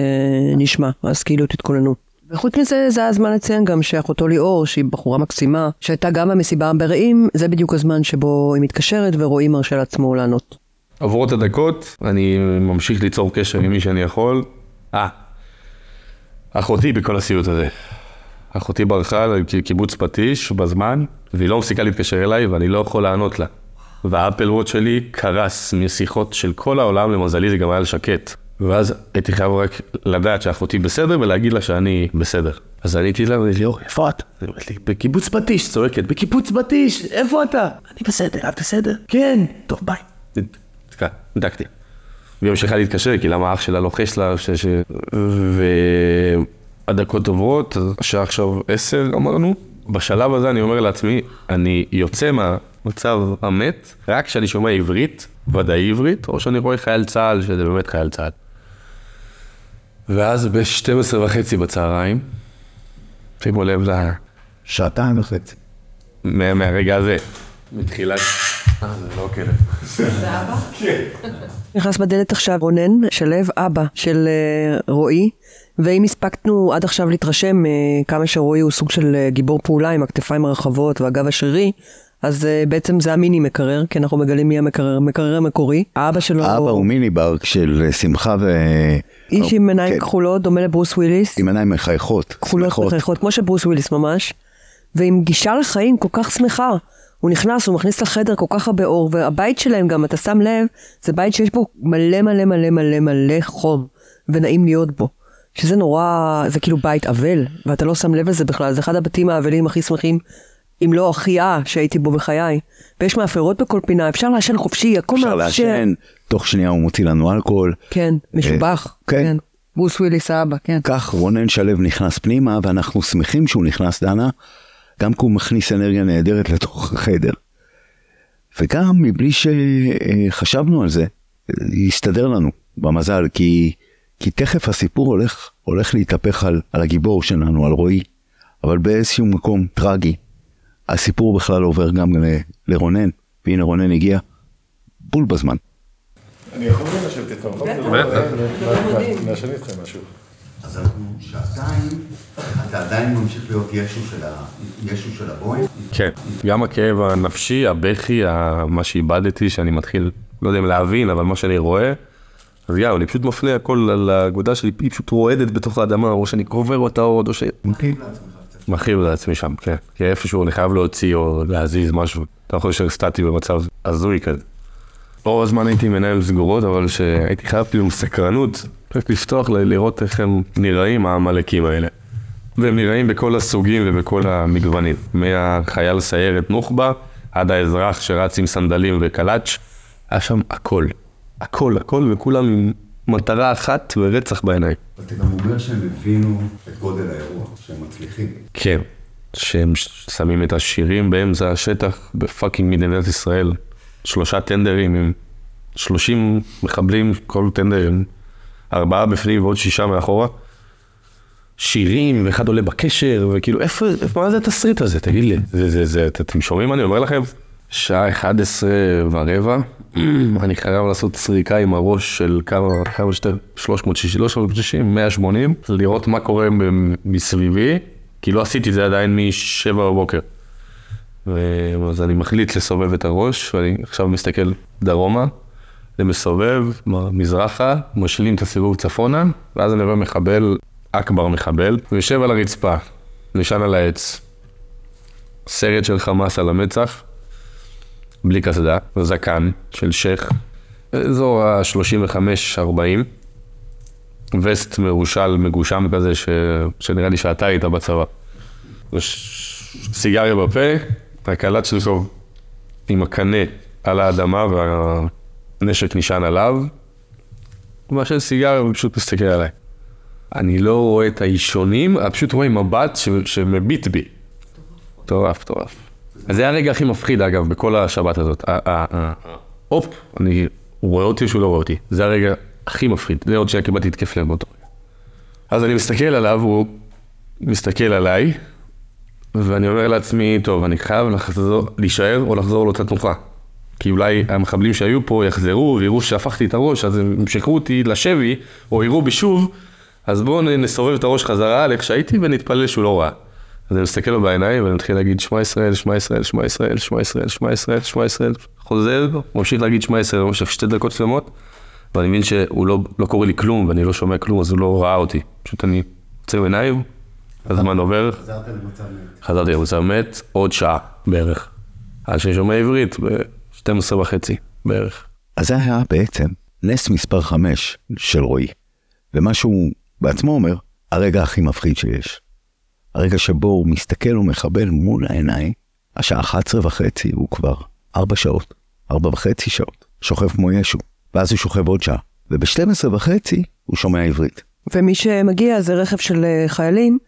נשמע, אז כאילו תתכוננו. וחוץ מזה, זה הזמן לציין גם שאחותו ליאור, שהיא בחורה מקסימה, שהייתה גם במסיבה ברעים, זה בדיוק הזמן שבו היא מתקשרת ורועי מרשה לעצמו לענות. עוברות הדקות, אני ממשיך ליצור קשר עם מי שאני יכול. אה, אחותי בכל הסיוט הזה. אחותי ברחה לקיבוץ פטיש בזמן, והיא לא מפסיקה להתקשר אליי ואני לא יכול לענות לה. והאפל וואט שלי קרס משיחות של כל העולם, למזלי זה גם היה לשקט. ואז הייתי חייב רק לדעת שאחותי בסדר ולהגיד לה שאני בסדר. אז עניתי לה, ואמרתי לי, אור, איפה את? היא אומרת לי, בקיבוץ פטיש, צועקת, בקיבוץ פטיש, איפה אתה? אני בסדר, את בסדר? כן. טוב, ביי. נדקתי. והיא ממשיכה להתקשר, כי למה אח שלה לוחש לה, ש... ש... והדקות עוברות, השעה עכשיו עשר אמרנו. בשלב הזה אני אומר לעצמי, אני יוצא מהמצב המת, רק כשאני שומע עברית, ודאי עברית, או שאני רואה חייל צה"ל, שזה באמת חייל צה"ל. ואז ב-12 וחצי בצהריים, שימו לב ל... שעתיים וחצי. מה- מהרגע הזה, מתחילת... אה, זה לא כלב. נכנס בדלת עכשיו רונן שלו, אבא של אה, רועי, ואם הספקנו עד עכשיו להתרשם אה, כמה שרועי הוא סוג של אה, גיבור פעולה עם הכתפיים הרחבות והגב השרירי, אז בעצם זה המיני מקרר, כי אנחנו מגלים מי המקרר, המקרר המקורי. האבא שלו האבא הוא מיני ברק של שמחה ו... איש עם עיניים כן, כחולות, דומה לברוס וויליס, עם עיניים מחייכות. כחולות. מחייכות, כמו שברוס וויליס ממש, ועם גישה לחיים כל כך שמחה. הוא נכנס, הוא מכניס לחדר כל כך הרבה אור, והבית שלהם גם, אתה שם לב, זה בית שיש בו מלא מלא מלא מלא מלא חום, ונעים להיות בו. שזה נורא, זה כאילו בית אבל, ואתה לא שם לב לזה בכלל, זה אחד הבתים האבלים הכי שמחים, אם לא הכי אה, שהייתי בו בחיי. ויש מאפרות בכל פינה, אפשר לעשן חופשי, הכל אפשר מאפשר. לעשן, תוך שנייה הוא מוציא לנו אלכוהול. כן, משובח. כן. ברוס וויליס האבא, כן. כך רונן שלו נכנס פנימה, ואנחנו שמחים שהוא נכנס, דנה, גם כי הוא מכניס אנרגיה נהדרת לתוך החדר. וגם מבלי שחשבנו על זה, יסתדר לנו במזל, כי, כי תכף הסיפור הולך, הולך להתהפך על, על הגיבור שלנו, על רועי, אבל באיזשהו מקום טרגי. הסיפור בכלל עובר גם ל- לרונן, והנה רונן הגיע בול בזמן. אני יכול לשבת איתך, נכון? בטח. נעשן איתכם משהו. אז אנחנו שעתיים, אתה עדיין ממשיך להיות ישו של, ה... ישו של הבוהן? כן, גם הכאב הנפשי, הבכי, מה שאיבדתי, שאני מתחיל, לא יודע אם להבין, אבל מה שאני רואה, אז יאו, אני פשוט מפנה הכל על האגודה שלי, היא פשוט רועדת בתוך האדמה, או שאני קובר אותה עוד, או ש... מכאיב לעצמי שם, כן. כי איפשהו אני חייב להוציא או להזיז משהו. אתה יכול להישאר סטטי במצב הזוי כזה. רוב הזמן הייתי עיניים סגורות, אבל שהייתי חייב כאילו סקרנות, רק לפתוח לראות איך הם נראים, העמלקים האלה. והם נראים בכל הסוגים ובכל המגוונים. מהחייל סיירת נוח'בה עד האזרח שרץ עם סנדלים וקלאץ', היה שם הכל. הכל, הכל, וכולם עם מטרה אחת ורצח בעיניים. אתה גם אומר שהם הבינו את גודל האירוע, שהם מצליחים. כן, שהם שמים את השירים באמצע השטח בפאקינג מדינת ישראל. שלושה טנדרים עם 30 מחבלים, כל טנדר עם ארבעה בפנים ועוד שישה מאחורה. שירים, ואחד עולה בקשר, וכאילו, איפה, איפה, מה זה התסריט הזה? תגיד לי, זה, זה, זה, את- אתם שומעים מה אני אומר לכם? שעה 11 ורבע, אני חייב לעשות סריקה עם הראש של כמה, כמה שיותר, 360, לא 360, 180, לראות מה קורה מסביבי, כי לא עשיתי את זה עדיין מ-7 בבוקר. אז אני מחליט לסובב את הראש, ואני עכשיו מסתכל דרומה, ומסובב מ- מזרחה, משלים את הסיבוב צפונה, ואז אני רואה מחבל, אכבר מחבל, הוא יושב על הרצפה, נשען על העץ. סרט של חמאס על המצח, בלי קסדה, זקן של שייח, אזור ה-35-40, וסט מרושל, מגושם כזה, ש... שנראה לי שאתה היית בצבא. סיגריה בפה, הקלט שלו עם הקנה על האדמה והנשק נשען עליו, הוא מעשן סיגריה ופשוט מסתכל עליי. אני לא רואה את האישונים, אני פשוט רואה מבט ש- שמביט בי. מטורף, מטורף. זה היה הרגע הכי מפחיד אגב, בכל השבת הזאת. הופ, אני, הוא רואה אותי או שהוא לא רואה אותי. זה הרגע הכי מפחיד. זה עוד שנייה קיבלתי התקף לב באותו רגע. אז אני מסתכל עליו, הוא מסתכל עליי, ואני אומר לעצמי, טוב, אני חייב לחזור, להישאר או לחזור לאותה תנוחה. כי אולי המחבלים שהיו פה יחזרו ויראו שהפכתי את הראש, אז הם ימשכו אותי לשבי, או יראו בי שוב, אז בואו נסובב את הראש חזרה לאיך שהייתי ונתפלל שהוא לא ראה. אז אני מסתכל לו בעיניים ואני מתחיל להגיד שמע ישראל, שמע ישראל, שמע ישראל, שמע ישראל, שמע ישראל, שמע ישראל, חוזר, ממשיך להגיד שמע ישראל במשך שתי דקות שלמות, ואני מבין שהוא לא, לא קורא לי כלום ואני לא שומע כלום, אז הוא לא ראה אותי. פשוט אני עוצר עיניים, הזמן עובר, חזרתי למצב מת, עוד שעה בערך. עד שאני שומע עברית, ב-12 וחצי בערך. אז זה היה בעצם נס מספר 5 של רועי. ומה שהוא בעצמו אומר, הרגע הכי מפחיד שיש. הרגע שבו הוא מסתכל ומחבל מול העיניים, השעה 11 וחצי הוא כבר 4 שעות, 4 וחצי שעות, שוכב כמו ישו. ואז הוא שוכב עוד שעה. וב-12 וחצי הוא שומע עברית. ומי שמגיע זה רכב של אה, חיילים,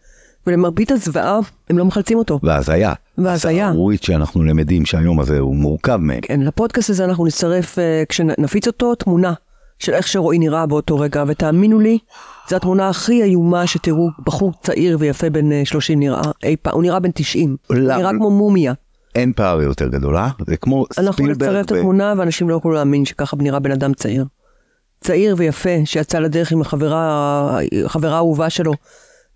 ולמרבית הזוועה הם לא מחלצים אותו. והזיה. והזיה. הסהרורית שאנחנו למדים שהיום הזה הוא מורכב מהם. כן, לפודקאסט הזה אנחנו נצטרף, אה, כשנפיץ אותו, תמונה של איך שרועי נראה באותו רגע, ותאמינו לי, זו התמונה הכי איומה שתראו בחור צעיר ויפה בן אה, 30 נראה אי פעם, הוא נראה בן 90, הוא? נראה כמו מומיה. אין פער יותר גדול, אה? זה כמו אנחנו ספילברג. נצרף את התמונה ואנשים לא יוכלו להאמין שככה נראה בן אדם צעיר. צעיר ויפה שיצא לדרך עם החברה, החברה האהובה שלו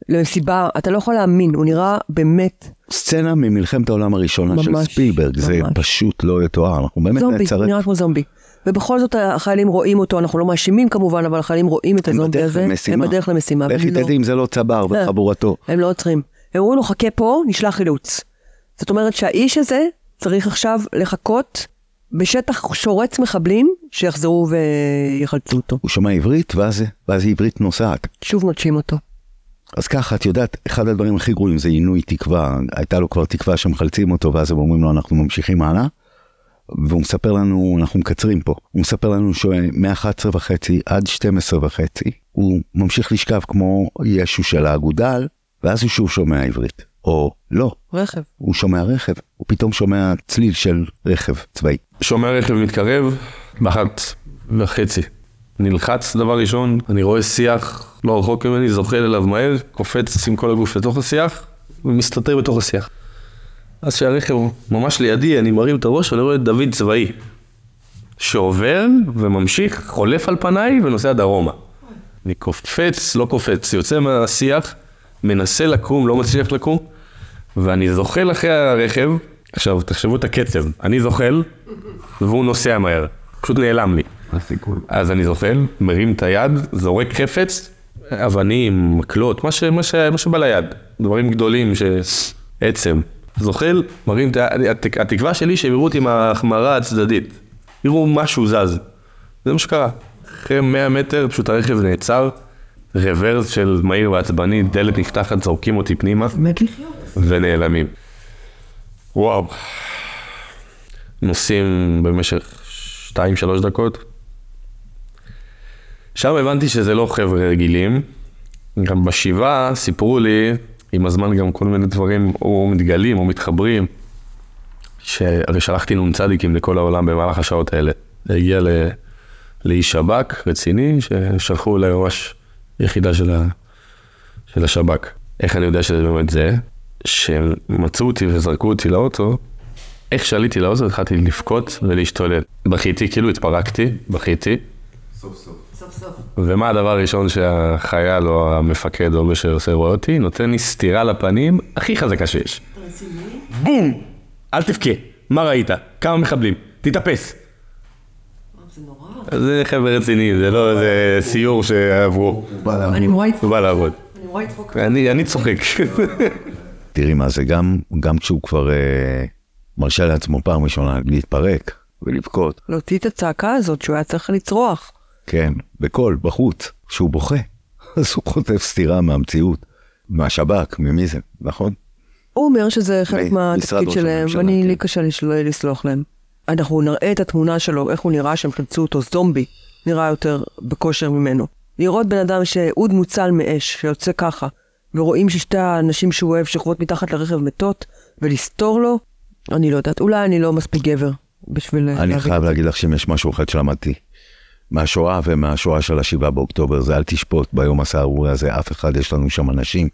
למסיבה, אתה לא יכול להאמין, הוא נראה באמת סצנה ממלחמת העולם הראשונה של ממש, ספילברג, זה ממש. פשוט לא יתואר, אנחנו באמת זומבי, נצרף. הוא נראה כמו זומבי. ובכל זאת החיילים רואים אותו, אנחנו לא מאשימים כמובן, אבל החיילים רואים את הזומבי הזה, למשימה. הם בדרך למשימה. לא- תדעי אם זה לא צבר אה. וחבורתו. הם לא עוצרים. הם אומרים לו, חכה פה, נשלח חילוץ. זאת אומרת שהאיש הזה צריך עכשיו לחכות בשטח שורץ מחבלים שיחזרו ויחלצו אותו. הוא שומע עברית ואז ואז עברית נוסעת. שוב נוטשים אותו. אז ככה, את יודעת, אחד הדברים הכי גרועים זה עינוי תקווה. הייתה לו כבר תקווה שמחלצים אותו ואז הם אומרים לו אנחנו ממשיכים הלאה. והוא מספר לנו, אנחנו מקצרים פה, הוא מספר לנו שמ-11 וחצי עד 12 וחצי הוא ממשיך לשכב כמו ישו של האגודל, ואז הוא שוב שומע עברית. או לא, רכב. הוא שומע רכב, הוא פתאום שומע צליל של רכב צבאי. שומע רכב מתקרב, באחת וחצי. נלחץ דבר ראשון, אני רואה שיח לא רחוק ממני, זוחל אליו מהר, קופץ עם כל הגוף לתוך השיח, ומסתתר בתוך השיח. אז כשהרכב ממש לידי, אני מרים את הראש, אני רואה את דוד צבאי. שעובר וממשיך, חולף על פניי ונוסע דרומה. אני קופץ, לא קופץ, יוצא מהשיח, מנסה לקום, לא מצליח לקום, ואני זוחל אחרי הרכב. עכשיו, תחשבו את הקצב, אני זוחל, והוא נוסע מהר, פשוט נעלם לי. אז אני זוחל, מרים את היד, זורק חפץ, אבנים, מקלות, מה, ש, מה, ש, מה שבא ליד, דברים גדולים, ש... עצם. זוחל, מרים את היד, התק- התקווה שלי שהם יראו אותי מההחמרה הצדדית. יראו משהו זז. זה מה שקרה. אחרי 100 מטר פשוט הרכב נעצר, רוורס של מהיר ועצבני, דלת נפתחת, זורקים אותי פנימה. מת לחיות. ונעלמים. וואו. נוסעים במשך 2-3 דקות. שם הבנתי שזה לא חבר'ה רגילים. גם בשבעה סיפרו לי, עם הזמן גם כל מיני דברים או מתגלים או מתחברים, שהרי שלחתי נ"צים לכל העולם במהלך השעות האלה. זה הגיע ל... לאיש שב"כ רציני, ששלחו אליי ממש יחידה של, ה... של השב"כ. איך אני יודע שזה באמת זה? שהם מצאו אותי וזרקו אותי לאוטו, איך שעליתי לאוטו התחלתי לבכות ולהשתולל. בכיתי, כאילו התפרקתי, בכיתי. ומה הדבר הראשון שהחייל או המפקד או מי שעושה רואה אותי? נותן לי סטירה לפנים הכי חזקה שיש. בום! אל תבכה, מה ראית? כמה מחבלים? תתאפס. זה חבר'ה רציני, זה לא איזה סיור שעברו. הוא בא לעבוד. אני צוחק. תראי מה זה, גם, גם כשהוא כבר אה, מרשה לעצמו פעם ראשונה להתפרק ולבכות, להוציא את הצעקה הזאת שהוא היה צריך לצרוח. כן, בקול, בחוץ, כשהוא בוכה, אז הוא חוטף סטירה מהמציאות, מהשב"כ, ממי זה, נכון? הוא אומר שזה חלק מהתפקיד שלהם, ואני, כן. לי קשה לסלוח להם. אנחנו נראה את התמונה שלו, איך הוא נראה שהם חלצו אותו, זומבי, נראה יותר בכושר ממנו. לראות בן אדם שאוד מוצל מאש, שיוצא ככה, ורואים ששתי הנשים שהוא אוהב שוכבות מתחת לרכב מתות, ולסתור לו, אני לא יודעת, אולי אני לא מספיק גבר בשביל אני חייב. להגיד לך שאם יש משהו אחד שלמדתי מהשואה ומהשואה של השבעה באוקטובר, זה אל תשפוט ביום הסהרורי הזה אף אחד, יש לנו שם אנשים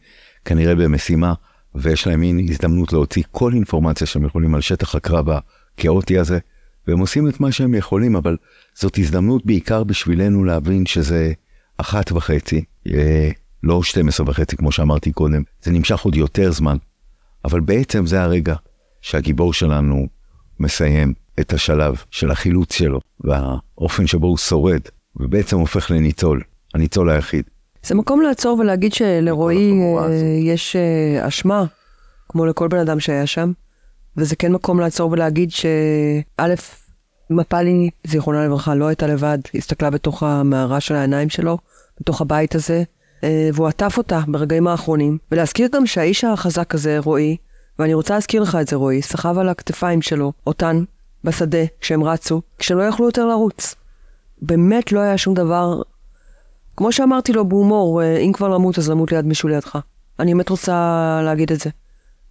כנראה במשימה, ויש להם מין הזדמנות להוציא כל אינפורמציה שהם יכולים על שטח הקרב הכאוטי הזה, והם עושים את מה שהם יכולים, אבל זאת הזדמנות בעיקר בשבילנו להבין שזה אחת וחצי, אה, לא 12 וחצי כמו שאמרתי קודם, זה נמשך עוד יותר זמן, אבל בעצם זה הרגע שהגיבור שלנו מסיים את השלב של החילוץ שלו, והאופן שבו הוא שורד, ובעצם הופך לניצול, הניצול היחיד. זה מקום לעצור ולהגיד שלרועי אה. יש אה, אשמה, כמו לכל בן אדם שהיה שם, וזה כן מקום לעצור ולהגיד שא', מפלי, זיכרונה לברכה, לא הייתה לבד, הסתכלה בתוך המערה של העיניים שלו, בתוך הבית הזה, אה, והוא עטף אותה ברגעים האחרונים, ולהזכיר גם שהאיש החזק הזה, רועי, ואני רוצה להזכיר לך את זה, רועי, סחב על הכתפיים שלו, אותן, בשדה, כשהם רצו, כשהם לא יכלו יותר לרוץ. באמת לא היה שום דבר כמו שאמרתי לו בהומור, אה, אם כבר למות אז למות ליד מישהו לידך. אני באמת רוצה להגיד את זה.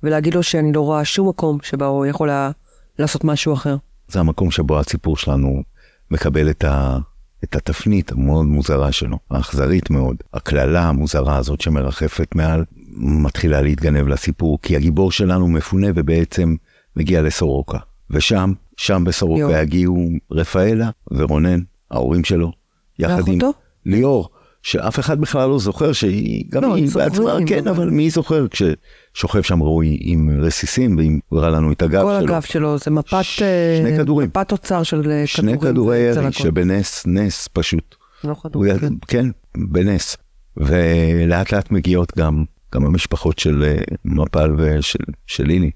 ולהגיד לו שאני לא רואה שום מקום שבו הוא יכול היה לעשות משהו אחר. זה המקום שבו הסיפור שלנו מקבל את, ה, את התפנית המאוד מוזרה שלו, האכזרית מאוד. הקללה המוזרה הזאת שמרחפת מעל, מתחילה להתגנב לסיפור, כי הגיבור שלנו מפונה ובעצם מגיע לסורוקה. ושם, שם בסורוקה. יגיעו רפאלה ורונן, ההורים שלו, יחד עם ואחותו? ליאור, שאף אחד בכלל לא זוכר שהיא, גם לא, היא בעצמה, כן, אבל- אבל מי זוכר כששוכב שם רועי עם רסיסים, ואם הוא הראה לנו את הגב כל שלו. הגב שלו זה מפת, ש- אה, שני כדורים. מפת תוצר של אה, שני כדורים. כדורי זה ירי. שבנס, נס פשוט. לא הוא כדורים, יד- כן. כן, בנס. ולאט לאט מגיעות גם, גם המשפחות של אה, מפל ושל של לילי.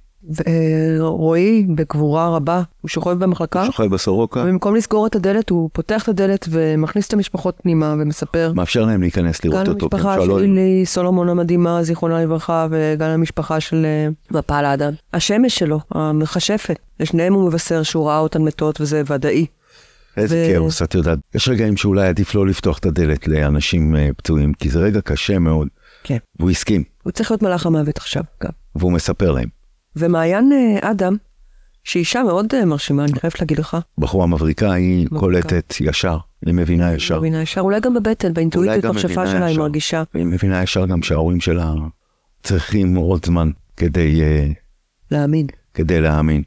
ורועי, בגבורה רבה, הוא שוכב במחלקה, שוכב בסורוקה, ובמקום לסגור את הדלת, הוא פותח את הדלת ומכניס את המשפחות פנימה ומספר. מאפשר להם להיכנס גם לראות אותו. כי הם למשפחה של לילי סולומון המדהימה, זיכרונה לברכה, וגם למשפחה של אה, מפל האדם. השמש שלו, המכשפת, לשניהם הוא מבשר שהוא ראה אותן מתות וזה ודאי. איזה ו- כאוס, את יודעת. יש רגעים שאולי עדיף לא לפתוח את הדלת לאנשים אה, פצועים, כי זה רגע קשה מאוד. כן. והוא הסכים, הוא צריך להיות מלאך המוות עכשיו, גם. והוא מספר להם. ומעיין אה, אדם, שהיא אישה מאוד אה, מרשימה, אני חייבת להגיד לך. בחורה מבריקה, היא מבריקה. קולטת ישר, היא מבינה ישר. מבינה ישר, אולי גם בבטן, באינטואיטיות גם מחשבה מבינה שלה היא. מרגישה. והיא מבינה ישר גם שההורים שלה צריכים עוד זמן כדי, אה, להאמין. כדי להאמין.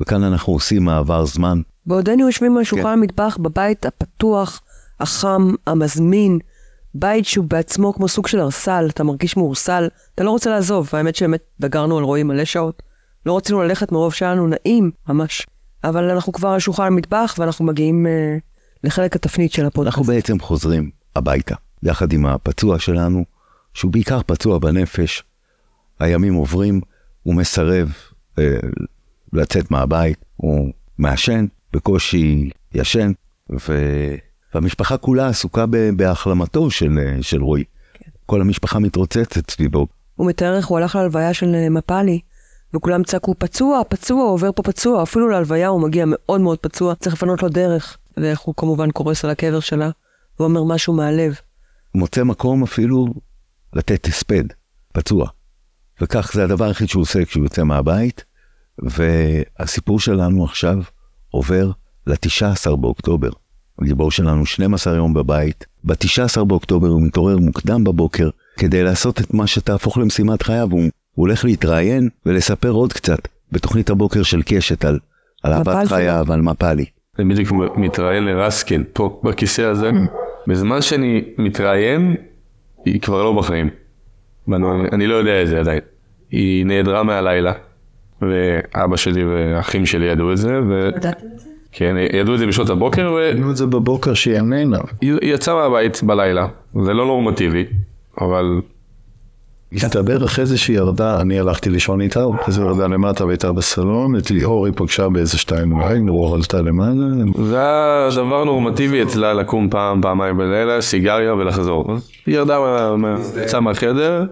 וכאן אנחנו עושים מעבר זמן. בעודנו יושבים על שולחן כן. המטבח בבית הפתוח, החם, המזמין, בית שהוא בעצמו כמו סוג של ארסל, אתה מרגיש מאורסל, אתה לא רוצה לעזוב, האמת שבאמת דגרנו על רועי מלא שעות. לא רצינו ללכת מרוב שהיה לנו נעים, ממש. אבל אנחנו כבר על שולחן המטבח ואנחנו מגיעים אה, לחלק התפנית של הפודקאסט. אנחנו בעצם חוזרים הביתה, יחד עם הפצוע שלנו, שהוא בעיקר פצוע בנפש. הימים עוברים, הוא מסרב אה, לצאת מהבית, הוא מעשן, בקושי ישן, ו... והמשפחה כולה עסוקה בהחלמתו של, של רועי. כן. כל המשפחה מתרוצצת סביבו. הוא מתאר איך הוא הלך להלוויה של אה, מפאלי, וכולם צעקו, פצוע, פצוע, עובר פה פצוע, אפילו להלוויה הוא מגיע מאוד מאוד פצוע, צריך לפנות לו דרך. ואיך הוא כמובן קורס על הקבר שלה, ואומר משהו מהלב. הוא מוצא מקום אפילו לתת הספד, פצוע. וכך זה הדבר היחיד שהוא עושה כשהוא יוצא מהבית, והסיפור שלנו עכשיו עובר ל-19 באוקטובר. הגיבור שלנו 12 יום בבית, ב-19 באוקטובר הוא מתעורר מוקדם בבוקר כדי לעשות את מה שתהפוך למשימת חייו, הוא, הולך להתראיין ולספר עוד קצת בתוכנית הבוקר של קשת על, על אהבת. חייו, על מפלי. אני בדיוק מתראיין לרסקין, פה בכיסא הזה. בזמן שאני מתראיין, היא כבר לא בחיים. ואני אני לא יודע את זה עדיין. היא נעדרה מהלילה, ואבא שלי והאחים שלי ידעו את זה, ו... כן, ידעו את זה בשעות הבוקר, ראינו את זה בבוקר שהיא איננה. היא יצאה מהבית בלילה. זה לא נורמטיבי, אבל הסתבר אחרי זה שהיא ירדה, אני הלכתי לישון איתה, אחרי זה ירדה למטה והייתה בסלון, את ליאור היא פגשה באיזה שתיים וחצי, ליאור עלתה למעלה, זה היה דבר נורמטיבי אצלה לקום פעם, פעמיים בלילה, סיגריה ולחזור. היא ירדה, יצאה מהחדר,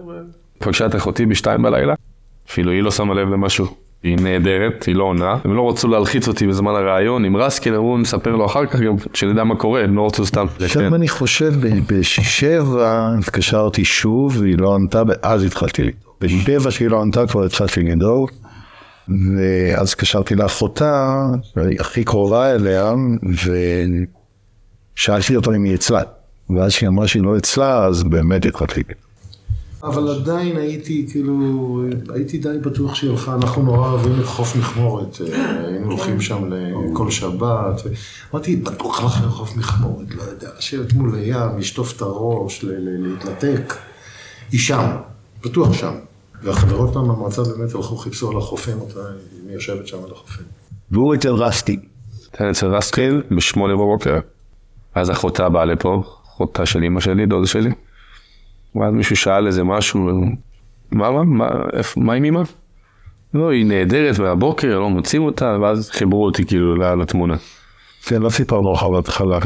פגשה את אחותי בשתיים בלילה, אפילו היא לא שמה לב למשהו. היא נהדרת, היא לא עונה. הם לא רצו להלחיץ אותי בזמן הראיון עם רסקין, אמרו נספר לו אחר כך גם שנדע מה קורה, הם לא רצו סתם. עכשיו אני חושב, בשבע התקשרתי שוב, והיא לא ענתה, ואז התחלתי לדאוג. בשבע שהיא לא ענתה כבר התחלתי לדאוג, ואז התקשרתי לאחותה, הכי קרובה אליה, ושאלתי אותה אם היא אצלה. ואז שהיא אמרה שהיא לא אצלה, אז באמת התחלתי לדאוג. אבל עדיין הייתי כאילו, הייתי די בטוח שהיא הלכה, אנחנו נורא אוהבים את חוף מכמורת, היינו הולכים שם לכל שבת, אמרתי, בטוח הלכה לחוף מכמורת, לא יודע, לשבת מול הים, לשטוף את הראש, להתנתק, היא שם, בטוח שם. והחברות שלנו במועצה באמת הלכו, חיפשו על החופים אותה, היא יושבת שם על החופים. והוא אצל רסטי. כן, אצל רסטי בשמונה בבוקר. אז אחותה באה לפה, אחותה של אמא שלי, דודה שלי. ואז מישהו שאל איזה משהו, מה, מה, מה, איפה, מה עם אמא? לא, היא נהדרת מהבוקר, לא מוצאים אותה, ואז חיברו אותי כאילו לתמונה. כן, לא סיפרנו לך בהתחלה.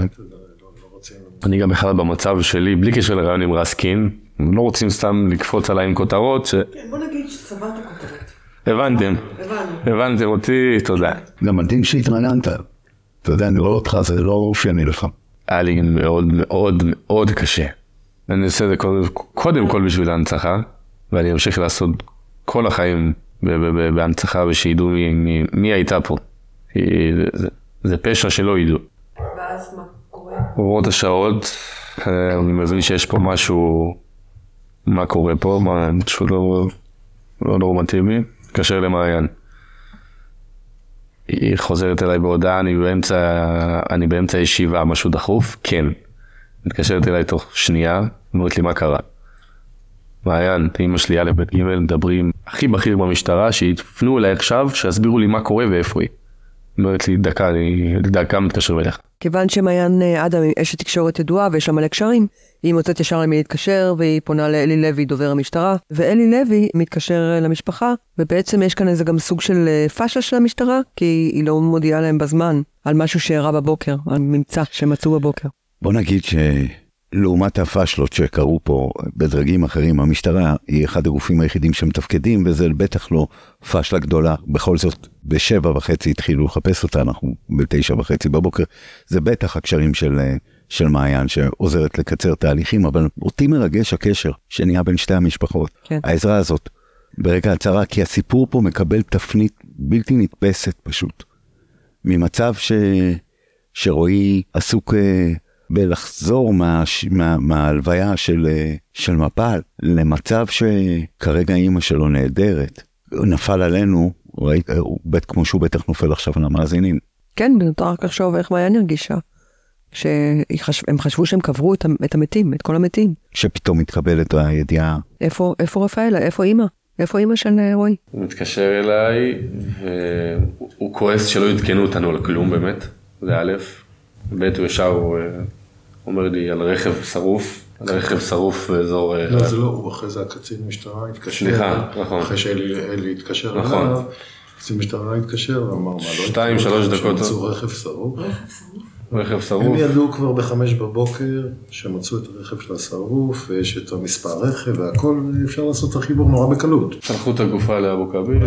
אני גם בכלל במצב שלי, בלי קשר לרעיון עם רסקין, לא רוצים סתם לקפוץ עליי עם כותרות ש... כן, בוא נגיד שצברת כותרות. הבנתם. הבנו. הבנתם אותי, תודה. גם מדהים שהתרעננת. אתה יודע, אני רואה אותך, זה לא אופייני לך. היה לי מאוד מאוד מאוד קשה. אני עושה את זה קודם, קודם כל בשביל ההנצחה, ואני אמשיך לעשות כל החיים בהנצחה ושידעו מי, מי, מי הייתה פה. זה, זה, זה פשע שלא ידעו. ואז מה קורה? עוברות השעות, אה, אני מבין שיש פה משהו, מה קורה פה, מה, משהו לא, לא נורמטיבי, מתקשר למעיין. היא חוזרת אליי בהודעה, אני באמצע, אני באמצע ישיבה, משהו דחוף, כן. מתקשרת אליי תוך שנייה, אומרת לי מה קרה. מעיין, אמא שלי א' ב' ג' מדברים הכי בכיר במשטרה, שיפנו אליי עכשיו, שיסבירו לי מה קורה ואיפה היא. אומרת לי דקה, אני דקה מתקשר אליך. כיוון שמעיין אה, אדם היא אשת תקשורת ידועה ויש לה מלא קשרים, היא מוצאת ישר למי להתקשר והיא פונה לאלי לוי, דובר המשטרה, ואלי לוי מתקשר אה, למשפחה, ובעצם יש כאן איזה גם סוג של אה, פאשלה של המשטרה, כי היא לא מודיעה להם בזמן על משהו שאירע בבוקר, על ממצא שמצאו בבוקר. בוא נגיד שלעומת הפאשלות שקרו פה בדרגים אחרים, המשטרה היא אחד הגופים היחידים שמתפקדים, וזה בטח לא פאשלה גדולה. בכל זאת, בשבע וחצי התחילו לחפש אותה, אנחנו בתשע וחצי בבוקר. זה בטח הקשרים של, של מעיין שעוזרת לקצר תהליכים, אבל אותי מרגש הקשר שנהיה בין שתי המשפחות. כן. העזרה הזאת ברגע הצהרה, כי הסיפור פה מקבל תפנית בלתי נתפסת פשוט. ממצב ש... שרועי עסוק אה, בלחזור מההלוויה מה, מה של, אה, של מפל למצב שכרגע אימא שלו נהדרת. נפל עלינו, ראית, הוא בית כמו שהוא בטח נופל עכשיו על המאזינים. כן, נותר רק לחשוב איך מעיין הרגישה. שהם חשבו שהם קברו את המתים, את כל המתים. שפתאום מתקבלת הידיעה. איפה, איפה רפאלה? איפה אימא? איפה אימא של רועי? הוא מתקשר אליי, והוא כועס שלא עדכנו אותנו על כלום באמת, זה א', ב' הוא ישר הוא אומר לי על רכב שרוף, על רכב שרוף באזור... לא, זה לא, הוא אחרי זה הקצין משטרה התקשר. סליחה, נכון. אחרי שאלי התקשר נכון. אליו, קצין משטרה התקשר ואמר, מה, לא שתיים, שלוש דקות. שמצאו רכב שרוף. רכב הם שרוף. ידעו כבר בחמש בבוקר שמצאו את הרכב של השרוף, ויש את המספר רכב והכל, אפשר לעשות את החיבור נורא בקלות. שלחו את הגופה לאבו כביר,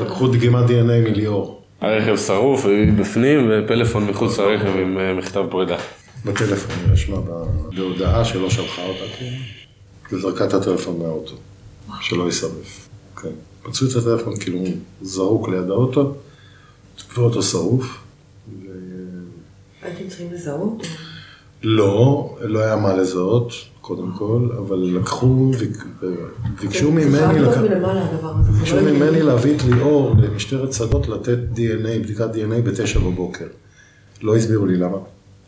לקחו- דגימת DNA מליאור, הרכב שרוף, בפנים, ופלאפון מחוץ לרכב עם אה, מכתב פרידה. בטלפון, רשמה ב- בהודעה שלא שלחה אותה, כאילו, וזרקה את הטלפון מהאוטו, שלא יישרף. כן. מצאו את הטלפון כאילו זרוק ליד האוטו, ואוטו שרוף. הייתם צריכים לזהות? לא, לא היה מה לזהות, קודם כל, אבל לקחו, ביקשו ממני, לק- ביקשו ממני להביא את ליאור למשטרת שדות לתת DNA, בדיקת DNA בתשע בבוקר. לא הסבירו לי למה,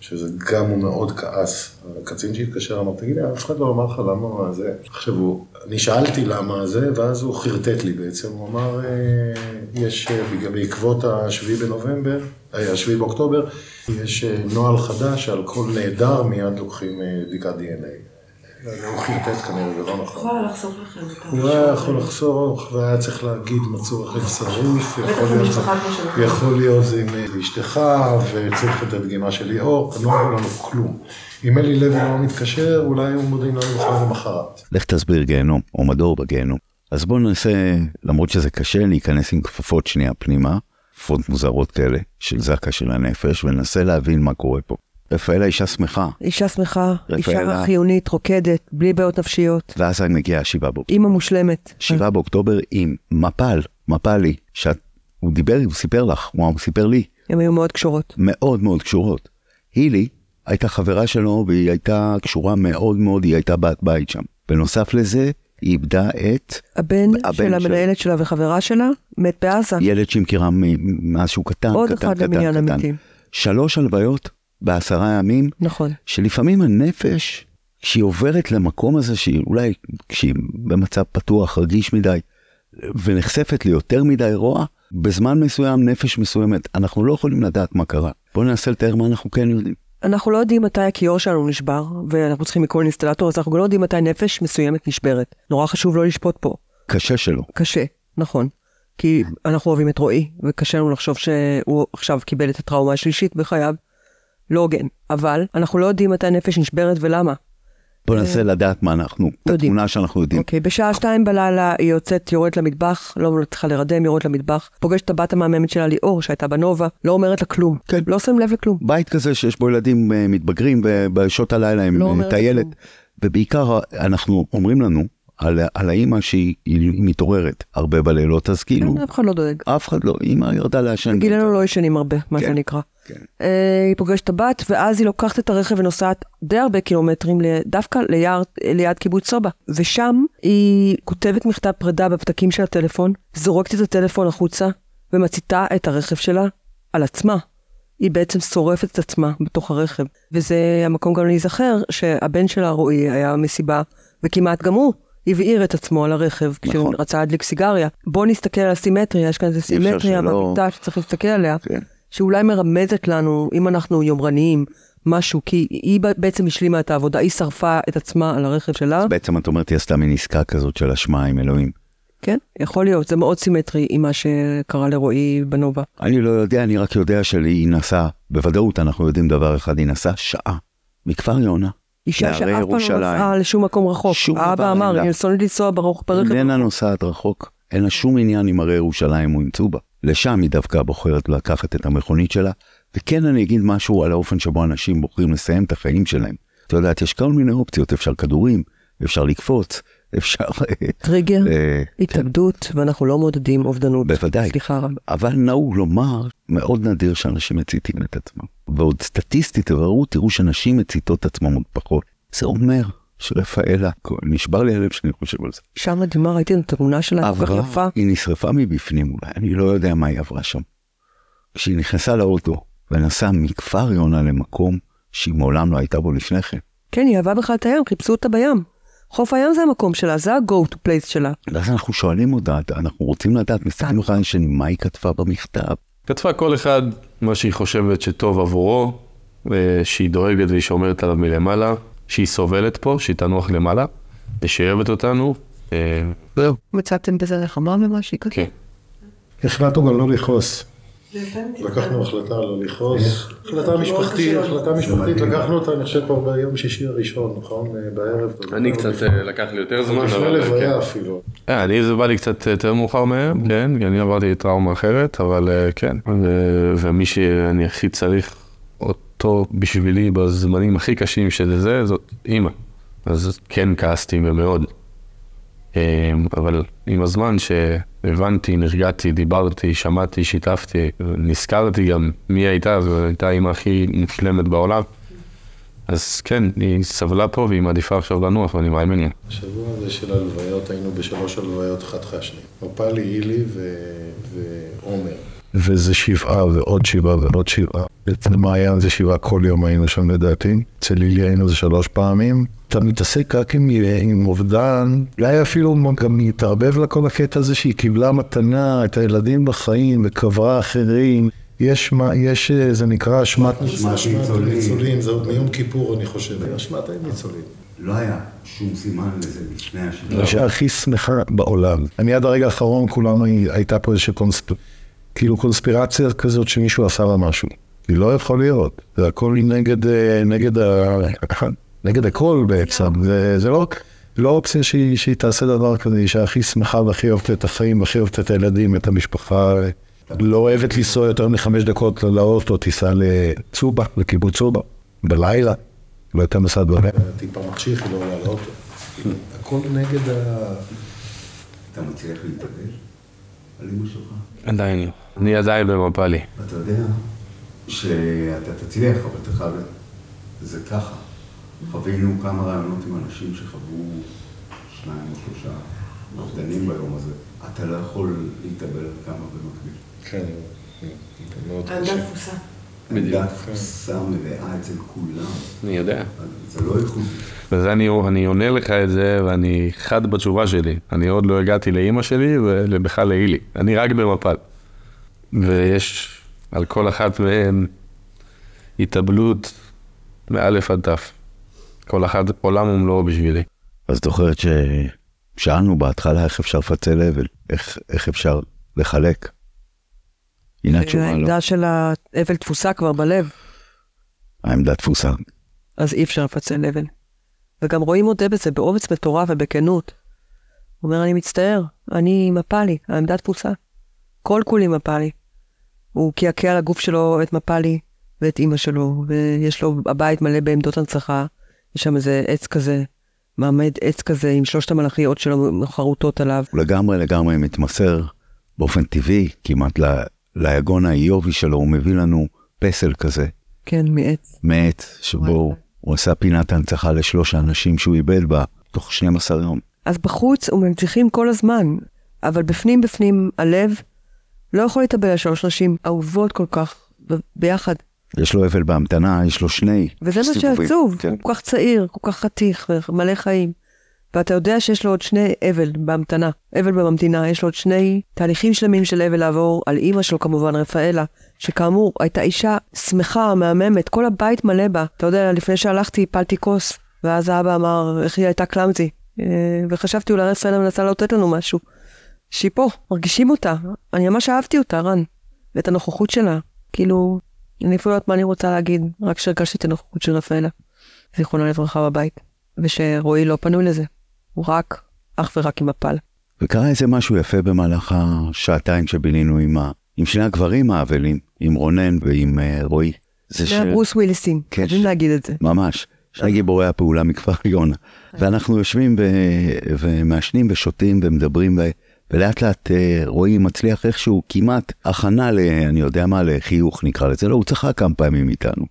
שזה גם הוא מאוד כעס. הקצין שהתקשר אמר, תגיד לי, אף אחד לא אמר לך למה זה. עכשיו הוא, אני שאלתי למה זה, ואז הוא חרטט לי בעצם, הוא אמר, אה, יש, אה, בעקבות השביעי בנובמבר, אה, השביעי באוקטובר, יש נוהל חדש שעל כל נעדר מיד לוקחים בדיקת DNA. הוא חרטט כנראה, זה לא נכון. יכולה לחסוך לכם את הוא היה יכול לחסוך, והיה צריך להגיד מצאו רכב שרוף, יכול להיות, יכול זה עם אשתך, וצריך את הדגימה של ליאור, לא אמרו לנו כלום. אם אלי לוי לא מתקשר, אולי היו מודיעים לנו בכלל למחרת. לך תסביר גיהנום, או מדור בגיהנום. אז בואו ננסה, למרות שזה קשה, להיכנס עם כפפות שנייה פנימה, כפפות מוזרות כאלה, של זקה של הנפש, וננסה להבין מה קורה פה. רפאלה אישה שמחה, אישה שמחה, אישה רפאלה. חיונית, רוקדת, בלי בעיות נפשיות, ואז אני מגיע השבעה באוקטובר. אימא מושלמת. שבעה באוקטובר עם מפל, מפלי, שהוא דיבר, הוא סיפר לך, הוא סיפר לי, הן היו מאוד קשורות. מאוד מאוד קשורות. הילי הייתה חברה שלו והיא הייתה קשורה מאוד מאוד, היא הייתה בת בית שם. בנוסף לזה, היא איבדה את הבן הבן של. המנהלת שלה וחברה שלה מת בעזה. ילד שהיא מכירה מאז שהוא קטן, עוד קטן, אחד קטן, למניין קטן. המתים. שלוש הלוויות בעשרה ימים, נכון. שלפעמים הנפש, כשהיא עוברת למקום הזה, שהיא אולי כשהיא במצב פתוח, רגיש מדי, ונחשפת ליותר מדי רוע, בזמן מסוים, נפש מסוימת, אנחנו לא יכולים לדעת מה קרה. בואו ננסה לתאר מה אנחנו כן יודעים. אנחנו לא יודעים מתי הכיור שלנו נשבר, ואנחנו צריכים לקרוא אינסטלטור, אז אנחנו גם לא יודעים מתי נפש מסוימת נשברת. נורא חשוב לא לשפוט פה. קשה שלו. קשה, נכון. כי אנחנו אוהבים את רועי, וקשה לנו לחשוב שהוא עכשיו קיבל את הטראומה השלישית בחייו. לא הוגן. אבל אנחנו לא יודעים מתי נפש נשברת ולמה. בואו ננסה לדעת מה אנחנו, את. התמונה שאנחנו יודעים. אוקיי, בשעה שתיים בלילה היא יוצאת, יורדת למטבח, לא מצליחה להירדם, יורדת למטבח, פוגשת את הבת המהממת שלה ליאור, שהייתה בנובה, לא אומרת לה כלום. כן. לא שמים לב לכלום. בית כזה שיש בו ילדים אה, מתבגרים ובשעות הלילה הם לא אה, טיילת. ובעיקר אנחנו אומרים לנו על, על האימא שהיא היא מתעוררת הרבה בלילות, אז כאילו, כן, אף אחד לא דואג. אף אחד לא, אימא ירדה לעשן. גילנו לא ישנים הרבה, מה כן, שנקרא. כן. אה, היא פוגשת את הבת, ואז היא לוקחת את הרכב ונוסעת די הרבה קילומטרים, דווקא ליער, ליד קיבוץ סובה. ושם היא כותבת מכתב פרידה בפתקים של הטלפון, זורקת את הטלפון החוצה, ומציתה את הרכב שלה על עצמה. היא בעצם שורפת את עצמה בתוך הרכב. וזה המקום גם להיזכר שהבן שלה, רועי, היה מסיבה, וכמעט גם הוא הבעיר את עצמו על הרכב, כשהוא נכון. רצה להדליק סיגריה. בואו נסתכל על הסימטריה, יש כאן אפשר סימטריה שלא- במיטה שצריך להסתכל עליה. כן. שאולי מרמזת לנו, אם אנחנו יומרניים, משהו, כי היא בעצם השלימה את העבודה, היא שרפה את עצמה על הרכב שלה. בעצם את אומרת, היא עשתה מין עסקה כזאת של אשמה עם אלוהים. כן, יכול להיות, זה מאוד סימטרי עם מה שקרה לרועי בנובה. אני לא יודע, אני רק יודע שהיא נסעה, בוודאות אנחנו יודעים דבר אחד, היא נסעה שעה מכפר יונה. אישה שאף פעם לא. נסעה לשום מקום רחוק. שום דבר האבא אמר, לה. אני שונא לנסוע ברוך ברכב. איננה נוסעת רחוק, אין לה שום עניין עם הרי ירושלים או עם צובה. לשם היא דווקא בוחרת לקחת את המכונית שלה, וכן אני אגיד משהו על האופן שבו אנשים בוחרים לסיים את החיים שלהם. את יודעת, יש כל מיני אופציות, אפשר כדורים, אפשר לקפוץ, אפשר... טריגר, אה, התאבדות, ואנחנו לא מעודדים אובדנות. בוודאי. סליחה רב. אבל נהוג לומר, מאוד נדיר שאנשים מציתים את עצמם. ועוד סטטיסטית, תבראו, תראו שנשים מציתות עצמם עוד פחות. זה אומר שרפאלה, נשבר לי הלב שאני חושב על זה. אישה מדהימה, ראיתי את התמונה שלה, כל כך יפה. היא נשרפה מבפנים אולי, אני לא יודע מה היא עברה שם. כשהיא נכנסה לאוטו ונסעה מכפר יונה למקום שהיא מעולם לא הייתה בו לפני כן. כן, היא אהבה בכלל את הים, חיפשו אותה בים. חוף הים זה המקום שלה, זה ה-go to place שלה. ואז אנחנו שואלים אותה, אנחנו רוצים לדעת, מסתכלים אחד על השני, מה היא כתבה במכתב? כתבה כל אחד מה שהיא חושבת שטוב עבורו, אה, שהיא דואגת והיא שומרת עליו מלמעלה, שהיא סובלת פה, שהיא תנוח למעלה, ושהיא אוהבת אותנו. אה, זהו. מצאתם בזה נחמה כזה? כן. החלטנו גם לא לכעוס. לקחנו החלטה לא לכעוס. החלטה משפחתית, החלטה משפחתית, לקחנו אותה, אני חושב, כבר ביום שישי הראשון, נכון? אה, בערב. אני קצת אה, לקח לי יותר זמן, לפני אה, לוויה כן. אפילו. אני זה בא לי קצת יותר מאוחר מהם, כן, כי אני עברתי טראומה אחרת, אבל כן. ומי שאני הכי צריך אותו בשבילי בזמנים הכי קשים של זה, זאת אימא. אז כן כעסתי ומאוד. אה, אבל עם הזמן שהבנתי, נרגעתי, דיברתי, שמעתי, שיתפתי, נזכרתי גם מי הייתה, זו הייתה האימא הכי מושלמת בעולם. אז כן, היא סבלה פה והיא מעדיפה עכשיו לנוח ואני מאמין לה. בשבוע הזה של הלוויות היינו בשלוש הלוויות חד חשני. מפלי, הילי ו- ועומר. וזה שבעה ועוד שבעה ועוד שבעה. אצל מעיין זה שבעה כל יום היינו שם לדעתי. אצל לילי היינו זה שלוש פעמים. אתה מתעסק רק עם, עם אובדן, אולי אפילו גם מתערבב לה כל הקטע הזה שהיא קיבלה מתנה, את הילדים בחיים וקברה אחרים. יש, מה- יש, אה, זה נקרא אשמת אשמת הניצולים, זה עוד מיום כיפור אני חושב. אשמת הניצולים. לא היה שום סימן לזה לפני השנה. האישה הכי שמחה בעולם. אני עד הרגע האחרון, כולנו, הייתה פה איזושהי קונספ... כאילו קונספירציה כזאת שמישהו עשה לה משהו. כי לא יכול להיות. זה הכל נגד, אה, נגד, ה... נגד הכל בעצם. זה, זה לא... לא אופציה שהיא, שהיא תעשה דבר כזה, אישה הכי שמחה והכי אוהבת את החיים, והכי אוהבת את הילדים, את המשפחה. לא אוהבת לנסוע יותר מחמש דקות לאוטו, תיסע לצובה, לקיבוץ צובה, בלילה, לא יותר מסע דברים. טיפה מחשיך, היא לא עולה לאוטו. הכל נגד ה... אתה מצליח להתאבל על אמא שלך? עדיין לא. אני עדיין במפאלי. אתה יודע שאתה תצליח, אבל אתה חייב... זה ככה. חווינו כמה רעיונות עם אנשים שחוו שניים או שלושה אובדנים ביום הזה. אתה לא יכול להתאבל על כמה במקביל. כן, מאוד העמדה קשה. תפוסה. עמדה תפוסה מלאה אצל כולם. אני יודע. זה לא ייחודי. וזה אני, אני עונה לך את זה, ואני חד בתשובה שלי. אני עוד לא הגעתי לאימא שלי ובכלל לאילי. אני רק במפל. ויש על כל אחת מהן התאבלות מאלף עד תף. כל אחד עולם ומלואו בשבילי. אז את זוכרת ששאלנו בהתחלה איך אפשר לפצל אבל, איך, איך אפשר לחלק? הנה התשובה לא. העמדה של האבל תפוסה כבר בלב, העמדה תפוסה. אז אי אפשר לפצל אבל. וגם רועי מודה בזה באומץ מטורף ובכנות. הוא אומר, אני מצטער, אני מפאלי, העמדה תפוסה. כל כולי מפאלי. הוא קעקע על הגוף שלו את מפאלי ואת אימא שלו, ויש לו הבית מלא בעמדות הנצחה, יש שם איזה עץ כזה, מעמד עץ כזה עם שלושת המלאכיות שלו חרוטות עליו. הוא לגמרי לגמרי מתמסר באופן טבעי כמעט ליגון האיובי שלו, הוא מביא לנו פסל כזה, כן, מעץ. מעץ, שבו הוא עשה פינת הנצחה לשלוש האנשים שהוא איבד בה תוך 12 יום. אז בחוץ הוא מנציחים כל הזמן, אבל בפנים בפנים הלב לא יכול להתאבל על שלוש נשים אהובות כל כך ב- ביחד. יש לו אבל בהמתנה, יש לו שני וזה מה. שעצוב, כן. הוא כל כך צעיר, כל כך חתיך ומלא חיים. ואתה יודע שיש לו עוד שני אבל בהמתנה, אבל בממתינה, יש לו עוד שני תהליכים שלמים של אבל לעבור על אימא שלו כמובן, רפאלה, שכאמור הייתה אישה שמחה, מהממת, כל הבית מלא בה. אתה יודע, לפני שהלכתי הפלתי כוס, ואז האבא אמר איך היא הייתה קלאמזי. אה, וחשבתי אולי רפאלה מנסה לתת לנו משהו. שהיא פה, מרגישים אותה. אני ממש אהבתי אותה, רן. ואת הנוכחות שלה. כאילו, אני אפילו לא יודעת מה אני רוצה להגיד, רק שהרגשתי את הנוכחות של רפאלה. זיכרונה לברכה בבית. ושרועי לא פנוי לזה. הוא רק, אך ורק עם מפל. וקרה איזה משהו יפה במהלך השעתיים שבילינו עם, ה... עם שני הגברים האבלים, עם רונן ועם uh, רועי. זה זה ברוס וויליסים, כן, חייבים ש- להגיד את זה. ממש, שני גיבורי הפעולה מכפר יונה. ואנחנו יושבים ו... ומעשנים ושותים ומדברים, ו... ולאט לאט אה, רועי מצליח איכשהו כמעט הכנה ל... אני יודע מה, לחיוך נקרא לזה, לא, הוא צחק כמה פעמים איתנו.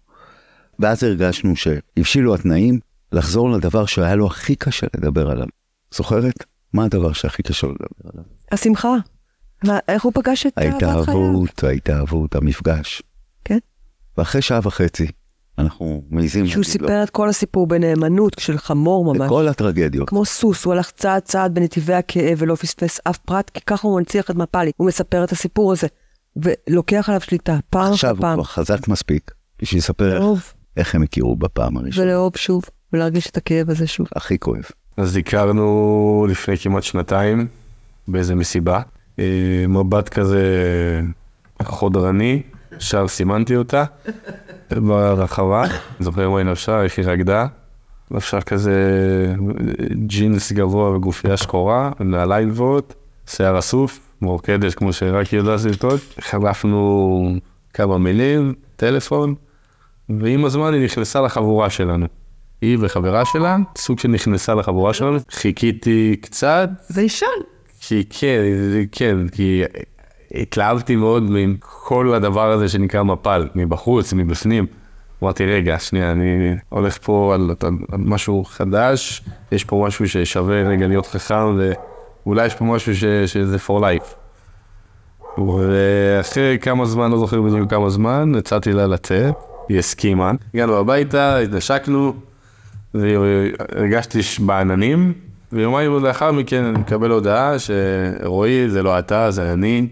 ואז הרגשנו שהבשילו התנאים לחזור לדבר שהיה לו הכי קשה לדבר עליו. זוכרת? מה הדבר שהכי קשה לדבר עליו? השמחה. מה, איך הוא פגש את אהבת חייו? ההתאהבות, ההתאהבות, המפגש. כן. ואחרי שעה וחצי, אנחנו מעיזים שהוא להגיד לו, סיפר את כל הסיפור בנאמנות של חמור ממש. כל הטרגדיות. כמו סוס, הוא הלך צעד צעד בנתיבי הכאב ולא פספס אף פרט, כי ככה הוא מנציח את מפאלי. הוא מספר את הסיפור הזה, ולוקח עליו שליטה, פעם אחר עכשיו הוא פעם. כבר חזק מספיק בשביל לספר איך- איך הם הכירו בפעם הראשונה. ולאהוב שוב, ולהרגיש את הכאב הזה שוב. הכי כואב. אז הכרנו לפני כמעט שנתיים באיזה מסיבה. אה, מבט כזה חודרני, ישר סימנתי אותה ברחבה. זוכר מה היא לבשה, איך היא רקדה. לבשה כזה ג'ינס גבוה וגופייה שחורה, נעליים גבוהות, שיער אסוף, מורקדת כמו שרק יודעת לטעות. חלפנו כמה מילים, טלפון, ועם הזמן היא נכנסה לחבורה שלנו. היא וחברה שלה, סוג של נכנסה לחבורה שלנו, חיכיתי קצת, זה אישן. כי כן, כן, כי התלהבתי מאוד מכל הדבר הזה שנקרא מפל, מבחוץ, מבפנים. אמרתי, רגע, שנייה, אני הולך פה על, על, על משהו חדש, יש פה משהו ששווה רגע להיות חכם, ואולי יש פה משהו ש, שזה for life. ואחרי כמה זמן, לא זוכר בדיוק כמה זמן, הצעתי לה לצאת, היא הסכימה. הגענו הביתה, התנשקנו, והרגשתי בעננים, ויומיים לאחר מכן אני מקבל הודעה שרועי, זה לא אתה, זה אני.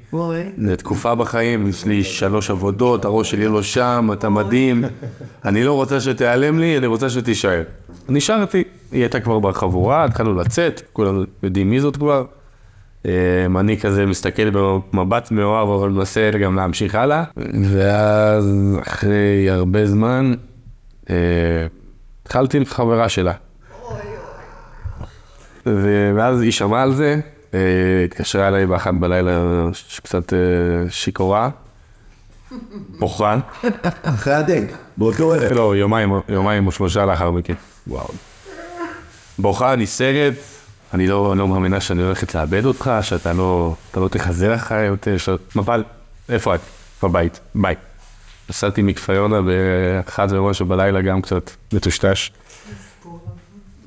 זה תקופה בחיים, יש לי שלוש עבודות, הראש שלי לא שם, אתה מדהים. אני לא רוצה שתיעלם לי, אני רוצה שתישאר. נשארתי, היא הייתה כבר בחבורה, התחלנו לצאת, כולם יודעים מי זאת כבר. אמ, אני כזה מסתכל במבט מאוהב, אבל מנסה גם להמשיך הלאה. ואז אחרי הרבה זמן, אה, התחלתי עם חברה שלה. ואז היא שמעה על זה, אה, התקשרה אליי באחת בלילה קצת אה, שיכורה, בוכה. אחרי הדייט, באותו ערב. לא, יומיים, יומיים או שלושה לאחר מכן. וואו. בוכה, נסערת, אני לא, לא מאמינה שאני הולכת לאבד אותך, שאתה לא, לא תחזר אחריי יותר, שאת מפל, איפה את? בבית, ביי. נסעתי מכפר יונה באחת ומשהו בלילה גם קצת מטושטש.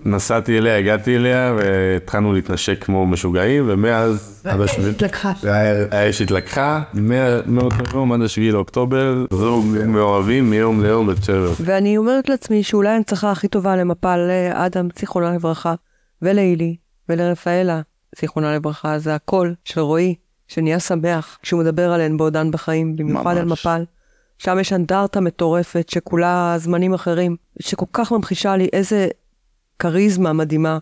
נסעתי אליה, הגעתי אליה, והתחלנו להתנשק כמו משוגעים, ומאז... השביעי- התלקחה. האש התלקחה, מה- מאותו יום עד השביעי לאוקטובר, זוג מאוהבים מיום ליום בצ'רר. ואני אומרת לעצמי שאולי ההנצחה הכי טובה למפל לאדם, זיכרונה לברכה, ולהילי, ולרפאלה, זיכרונה לברכה, זה הקול של רועי, שנהיה שמח כשהוא מדבר עליהן בעודן בחיים, במיוחד על. מפל. שם יש אנדרטה מטורפת שכולה זמנים אחרים, שכל כך ממחישה לי איזה כריזמה מדהימה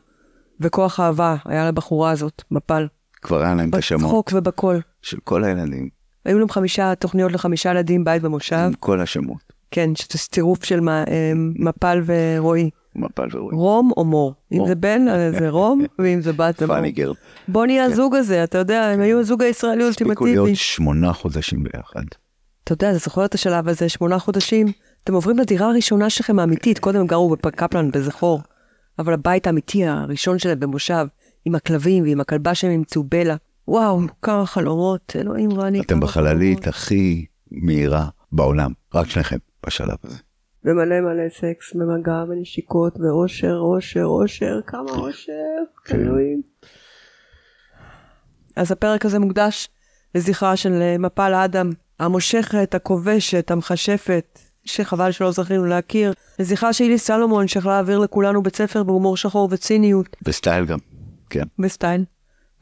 וכוח אהבה היה לבחורה הזאת, מפל. כבר היה להם את השמות בצחוק ובקול. של כל הילדים, היו להם חמישה תוכניות לחמישה ילדים, בית במושב. עם כל השמות, כן, שזה צירוף של אה, מפל ורועי. מפל ורועי. רום או מור. אם. זה בן, אז זה רום, ואם זה בת, זה מור. פאני גרד. בוא נהיה הזוג הזה, אתה יודע, הם היו הזוג הישראלי הספיקו האולטימטיבי. להיות שמונה חודשים ביחד. אתה יודע, אתה זוכר את השלב הזה, שמונה חודשים, אתם עוברים לדירה הראשונה שלכם האמיתית, קודם הם גרו בקפלן בזכור, אבל הבית האמיתי הראשון שלהם במושב, עם הכלבים ועם הכלבה שהם אימצו בלה. וואו, כמה חלומות, אלוהים רני. אתם בחללית חלומות. הכי מהירה בעולם, רק שניכם בשלב הזה. ומלא מלא סקס, ומגע, ונשיקות, ואושר, אושר, אושר, כמה אושר, אלוהים. אז הפרק הזה מוקדש לזכרה של אה, מפל אדם, המושכת, הכובשת, המכשפת, שחבל שלא זכינו להכיר, לזכרה של אילי סלומון, שיכלה להעביר לכולנו בית ספר בהומור שחור וציניות, בסטייל גם, כן. בסטייל.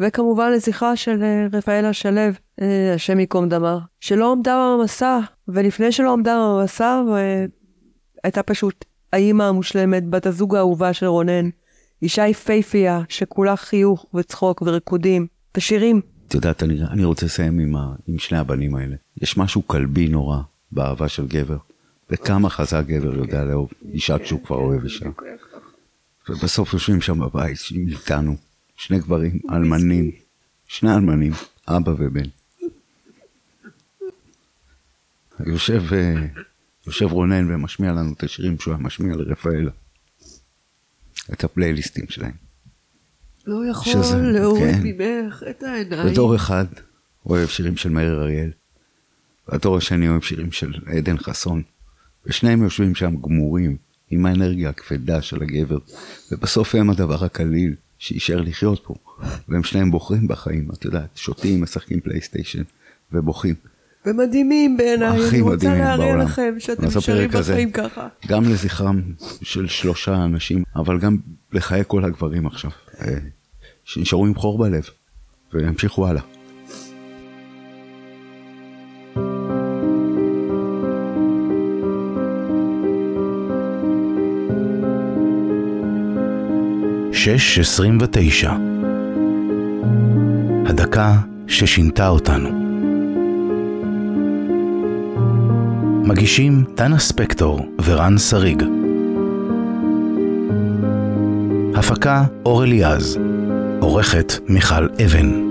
וכמובן לזכרה של אה, רפאלה שלו, אה, השם ייקום דמה, שלא עמדה במסע, ולפני שלא עמדה במסע, אה, הייתה פשוט האימא המושלמת, בת הזוג האהובה של רונן, אישה יפייפייה, שכולה חיוך וצחוק וריקודים, ושירים. את יודעת, אני, אני רוצה לסיים עם, ה, עם שני הבנים האלה. יש משהו כלבי נורא באהבה של גבר, וכמה חזק גבר יודע לאהוב אישה כשהוא כבר אוהב אישה. ובסוף יושבים שם בבית, איתנו, שני גברים, אלמנים, שני אלמנים, אבא ובן. יושב, אה, יושב רונן ומשמיע לנו את השירים שהוא היה משמיע לרפאלה. את הפלייליסטים שלהם. לא יכול שזה- להוריד כן. ממך את העיניים. ודור אחד אוהב שירים של מאיר אריאל, והדור השני אוהב שירים של עדן חסון, ושניהם יושבים שם גמורים, עם האנרגיה הכבדה של הגבר, ובסוף הם הדבר הקליל שאישר לחיות פה, והם שניהם בוחרים בחיים, את יודעת, שותים, משחקים פלייסטיישן, ובוכים. ומדהימים בעיניי, אני רוצה להראה. לכם שאתם נשארים בחיים ככה. גם לזכרם של שלושה אנשים, אבל גם לחיי כל הגברים עכשיו, שנשארו עם חור בלב, וימשיכו הלאה. שש עשרים ותשע. הדקה ששינתה אותנו. מגישים דנה ספקטור ורן שריג. הפקה אור אליעז. עורכת מיכל אבן.